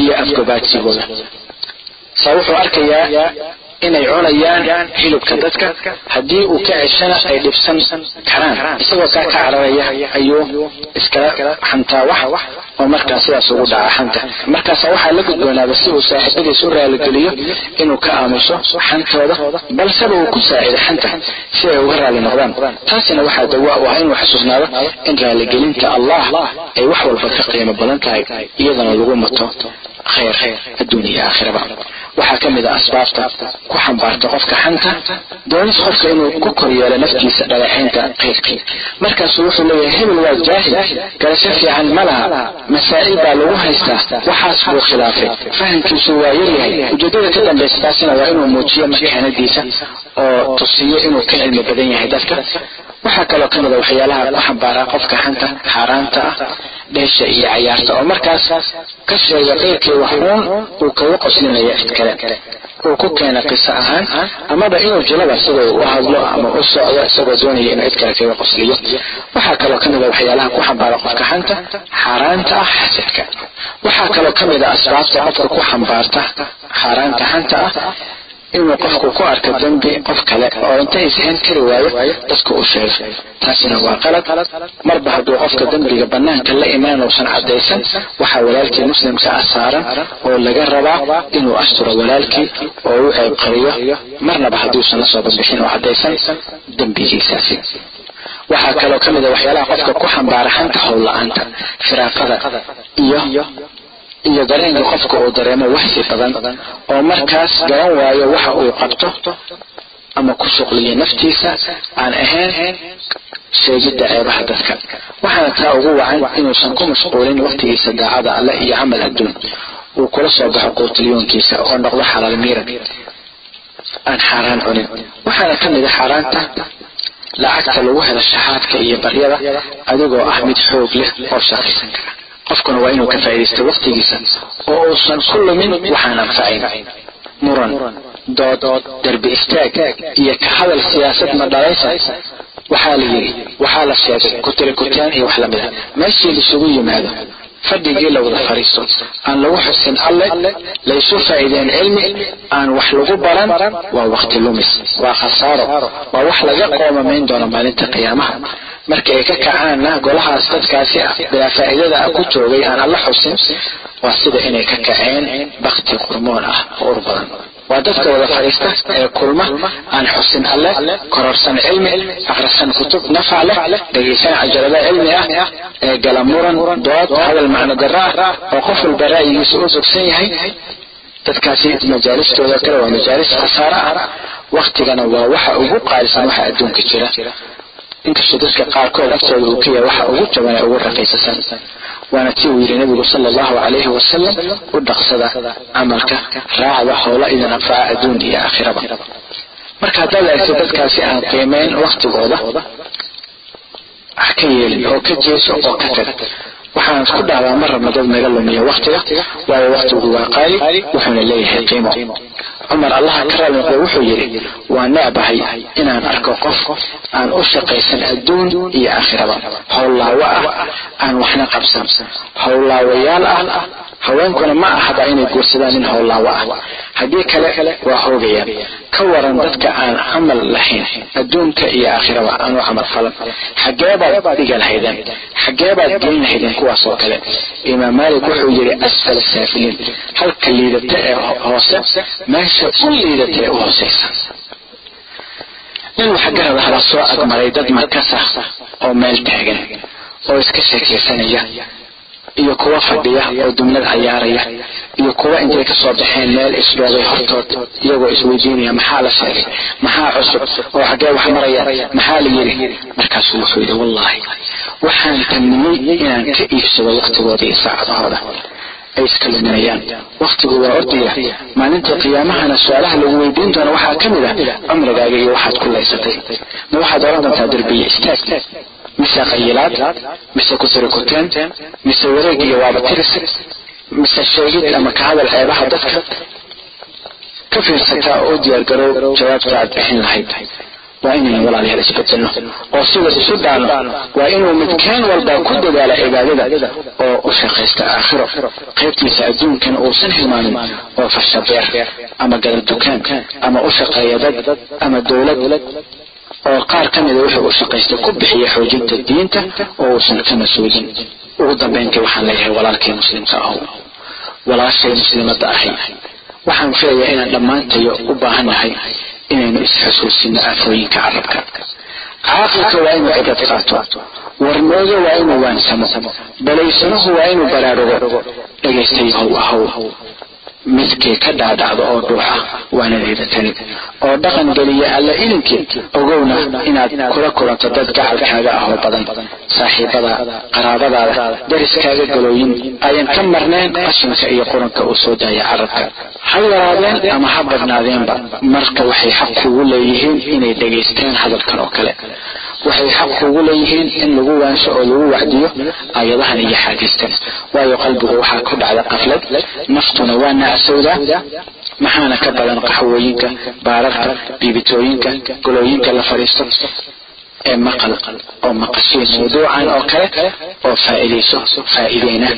[SPEAKER 1] iyo afgobaadsigooda saa wuxuu arkayaa inay cunayaan hilibka dadka. Haddii uu ka ceshana ay dhibsan karaan. Isagoo kaa ka cararaya ayuu iskala xantaa wax oo markaa sidaas ugu dhaca xanta. Markaasa waxaa la gudboonaada si uu saaxiibadiis u raaligeliyo inuu ka aamuso xantooda balseba uu ku saacido xanta si ay uga raali noqdaan. Taasina waxaa dawa u ah inuu xasuusnaado in raaligelinta allah ay wax walba ka qiimo badan tahay iyadana lagu mato khayr adduun iyo aakhiraba waxaa ka mid a asbaabta ku xambaarta qofka xanta doonis qofka inuu ku koryeelo naftiisa dhaleexaynta qeyrkii markaasuu wuxuu leeyahay hebel waa jaahil garasho fiican ma laha masaa'il baa lagu haystaa waxaas buu khilaafay. Fahamkiisu waa yaryahay ujeedada ka dambaysa taasina waa inuu muujiyo makaanadiisa oo tusiyo inuu ka cilmi badan yahay dadka waxaa kaloo ka mid a waxyaalaha ku xambaaraa qofka xanta xaaraanta ah dheesha iyo cayaarta oo markaas ka sheega qeyrkii waxuun uu kaga qoslinayo cid kale. Uu ku keena qiso ahaan amaba inuu jilaba sidau u hadlo ama u socdo isagoo doonaya inuu cid kale kaga qosliyo. Waxaa kaloo ka mid a waxyaalaha ku xambaara qofka xanta xaaraanta ah xasadka waxaa kaloo ka mid a asbaabta qofka ku xambaarta xaaraanta xanta ah inuu qofku ku arko dembi qof kale oo inta ishayn kari waayo dadka u sheego taasina waa qalad marba hadduu qofka dembiga banaanka la imaan uusan caddaysan waxaa walaalkii muslimka ah saaran oo laga rabaa inuu asturo walaalkii oo u ceeb qariyo marnaba hadduusan la soo babixin oo caddaysan dembigiisaasi. Waxaa kaloo ka mid a waxyaalaha qofka ku xambaara xanta howl la'aanta firaaqada iyo iyo dareenka qofka uu dareemo waxsi badan oo markaas garan waayo waxa uu qabto ama ku shuqliyo naftiisa aan ahayn sheegidda ceebaha dadka. Waxaana taa ugu wacan inuusan ku mashquulin waqtigiisa daacada alle iyo camal adduun. Uu kula soo baxo quutilyoonkiisa oo noqdo xalaal miirag aan xaaraan cunin. Waxaana ka mid a xaaraanta lacagta lagu helo shaxaadka iyo baryada adigoo ah mid xoog leh oo shaqaysan kara qofkuna waa inuu ka faaidaysto waqtigiisa oo uusan ku lumin waxaan anfacayn muran dood derbi istaag iyo ka hadal siyaasad madhalaysa waxaa la yidhi waxaa la sheegay kutirikutaan iyo wax la mid a meeshii laisugu yimaado fadhigii la wada fadhiisto aan lagu xusin alle laysu faa'iideen cilmi aan wax lagu baran waa waqti lumis waa khasaaro waa wax laga qoomamayn doono maalinta qiyaamaha marka ay ka kacaanna golahaas dadkaasi ah faa'iidada ah ku joogay aan alla xusin. Waa sida inay ka kaceen bakti qurmoon ah oo ur badan. Waa dadka wada fadhiista ee kulma aan xusin alle kororsan cilmi akhrisan kutub nafac leh dhegaysan cajalada cilmi ah ee gala dood hadal macno darro ah oo qof walba ra'yigiisa u bogsan yahay. Dadkaasi majaalistooda kale waa majaalis khasaare ah waktigana waa waxa ugu qaalisan waxa adduunka jira inkastoo dadka qaarkood agtooda uu ka yahay waxa ugu jaban ee ugu raqiisasan. Waana tii uu yidhi nabigu sala allahu calayhi wasalam u dhaqsada camalka raacda howla idin anfaca adduun iyo aakhiraba. Marka haddaad eegto dadkaasi aan qiimeyn waktigooda ha ka yeelin oo ka jeeso oo ka tag. Waxaan ku dhahdaa mar rabna dad naga lumiya waktiga waayo waktigu waa qaali wuxuuna leeyahay qiimo cumar allaha ka raali noqdo wuxuu yidhi waa necbahay inaan arko qof aan u shaqaysan adduun iyo aakhiraba. Howllaawo ah aan waxna qabsan. Howlaawayaal ah haweenkuna ma ahaba inay guursadaan nin howlaawo ah haddii kale waa hoogayaan ka waran dadka aan camal lahayn adduunka iyo aakhiraba aan u camal falan. Xageebaad dhiga lahaydeen xageebaad geyn lahaydeen kuwaas kale. Imaam maalik wuxuu yidhi asfal saafiliin. Halka liidata ee hoose meesha u liidata ee u hooseysa. Nin waxgarad ah la soo agmaray dad markasa oo meel taagan oo iska sheekaysanaya iyo kuwa fadhiya oo dumlad cayaaraya iyo kuwa intay ka soo baxeen meel isdhoobay hortood iyagoo isweydiinaya maxaa la sheegay? Maxaa cusub? Oo xaggee wax maraya maxaa la yidhi? Markaasuu wuxuu yidhi wallaahi waxaan tamniyey inaan ka iibsado waktigooda iyo saacadahooda. Ay iska luminayaan. Waktigu waa ordaya maalinta qiyaamahana su'aalaha lagu weydiin doono waxaa ka mid ah cumrigaaga iyo waxaad ku laysatay. Ma waxaad oran doontaa derbiya istaag mise qayilaad mise kutirikuteen mise wareeg iyo waabatiris mise sheegid ama ka hadal ceebaha dadka ka fiirsataa oo diyaargarow jawaabta aad bixin lahayd. Waa inaynu walaalayaal isbedelno oo sida isu dhaano waa inuu midkeen walba ku dadaala cibaadada oo u shaqaysta aakhiro. Qaybtiisa adduunkan uusan hilmaamin oo fasha beer ama gala dukaan ama u shaqeeya dad ama dowlad oo qaar ka mida wuxuu u shaqaystay ku bixiya xoojinta diinta oo uusan ka mas'uulin ugu dambayntii waxaan leeyahay walaalkii muslimka ahow. Walaashay muslimadda ahay waxaan filayaa inaan dhammaantayo u baahannahay inaynu isxusuusino aafooyinka carabka. Caaqilka waa inuu cibrad qaato. Warmooga waa inuu waansamo. Balaysanuhu waa inuu baraarugo dhegaystayahow ahow midkii ka dhaadhacdo oo dhuuxa waana liidatani oo dhaqan geliya alla idinkii ogowna inaad kula kulanto dad gacalkaaga ah oo badan. Saaxiibada qaraabadaada dariskaaga galooyin ayan ka marnayn qashinka iyo quranka uu soo daaya carabka. Ha yaraadeen ama ha badnaadeenba marka waxay xaq kugu leeyihiin inay dhegaystaan hadalkan oo kale waxay xaq kugu leeyihiin in lagu waansho oo lagu wacdiyo aayadahan iyo xaadiistan waayo qalbigu waxaa ku dhacda qaflad naftuna waa nacasowdaa maxaana ka badan qaxwooyinka baararka biibitooyinka golooyinka la fadhiisto ee maqal oo maqashiin mawduucan oo kale oo faa'iidayso faa'iideyna.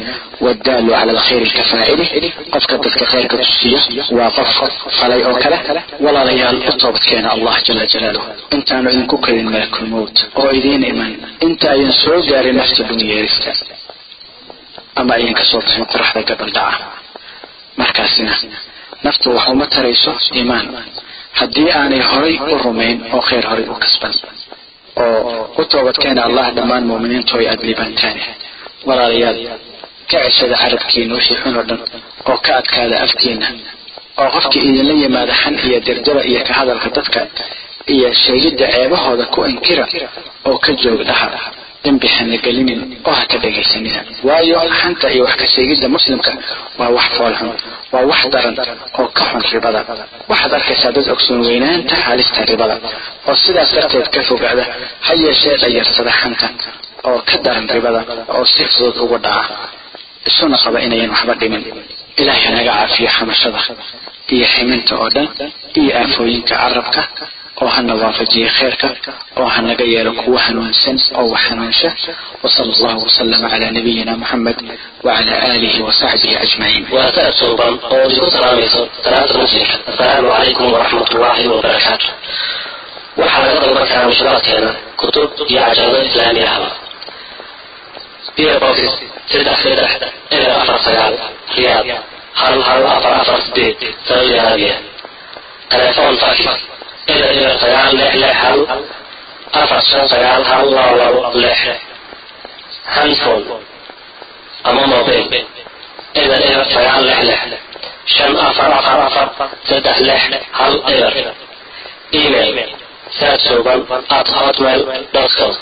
[SPEAKER 1] Wadaalu cala alkhayri ka faa'ili qofka dadka khayrka tusiya waa qof falay oo kale. Walaalayaal u toobadkeena allah jala jalaaluhu. Intaanu idinku karin malakul oo idiin iman. Inta ayan soo gaarin nafta dhunyeerista ama ayan ka soo bixin qoraxda gabaldhaca markaasina naftu wax uma tarayso iimaan. Haddii aanay horay u rumayn oo khayr horay u kasban oo u toobadkeena allah dhammaan muuminiintu ay aada liibantaane walaalayaal ka ceshada carabkiina wixii xun oo dhan oo ka adkaada afkiina oo qofkii idinla yimaada xan iyo dirjaba iyo ka hadalka dadka iyo sheegidda ceebahooda ku inkira oo ka joog dhaha dembi hana gelinin oo ha ka dhegaysanina waayo xanta iyo wax ka sheegidda muslimka waa wax foolxun waa wax daran oo ka xun ribada. Waxaad arkaysaa dad ogsoon weynaanta halista ribada oo sidaas darteed ka fogaada ha yeeshee dhayarsada xanta oo ka daran ribada oo si fudud ugu dhaca. Isuna qaba inayan waxba dhimin. Ilaahay hanaga caafiyo xamashada iyo ximinta oo dhan iyo aafooyinka carabka oo hana waafajiye khayrka oo hanaga yeelo kuwa hanuunsan oo wax hanuunsha wasala allahu wasalama calaa nabiyina muxamed wacala aalihi wasaxbihi ajmaciin
[SPEAKER 5] waa ka suuban oo isku salaamayso salaata muslimka assalaamu calaykum waraxmat ullaahi wabarakaatu waxaa laga dalban karaa mashruucaadkeena kutub iyo cajalado islaami ahba box saddex saddex eber afar sagaal riyaad hal hal afar afar sideed saudi arabia. Telefoon eber sagaal lix lix hal afar shan sagaal hal labo labo lix handphone ama mobile eber eber sagaal lix lix shan afar afar afar saddex lix hal eber email saad suuban at hotmail dot com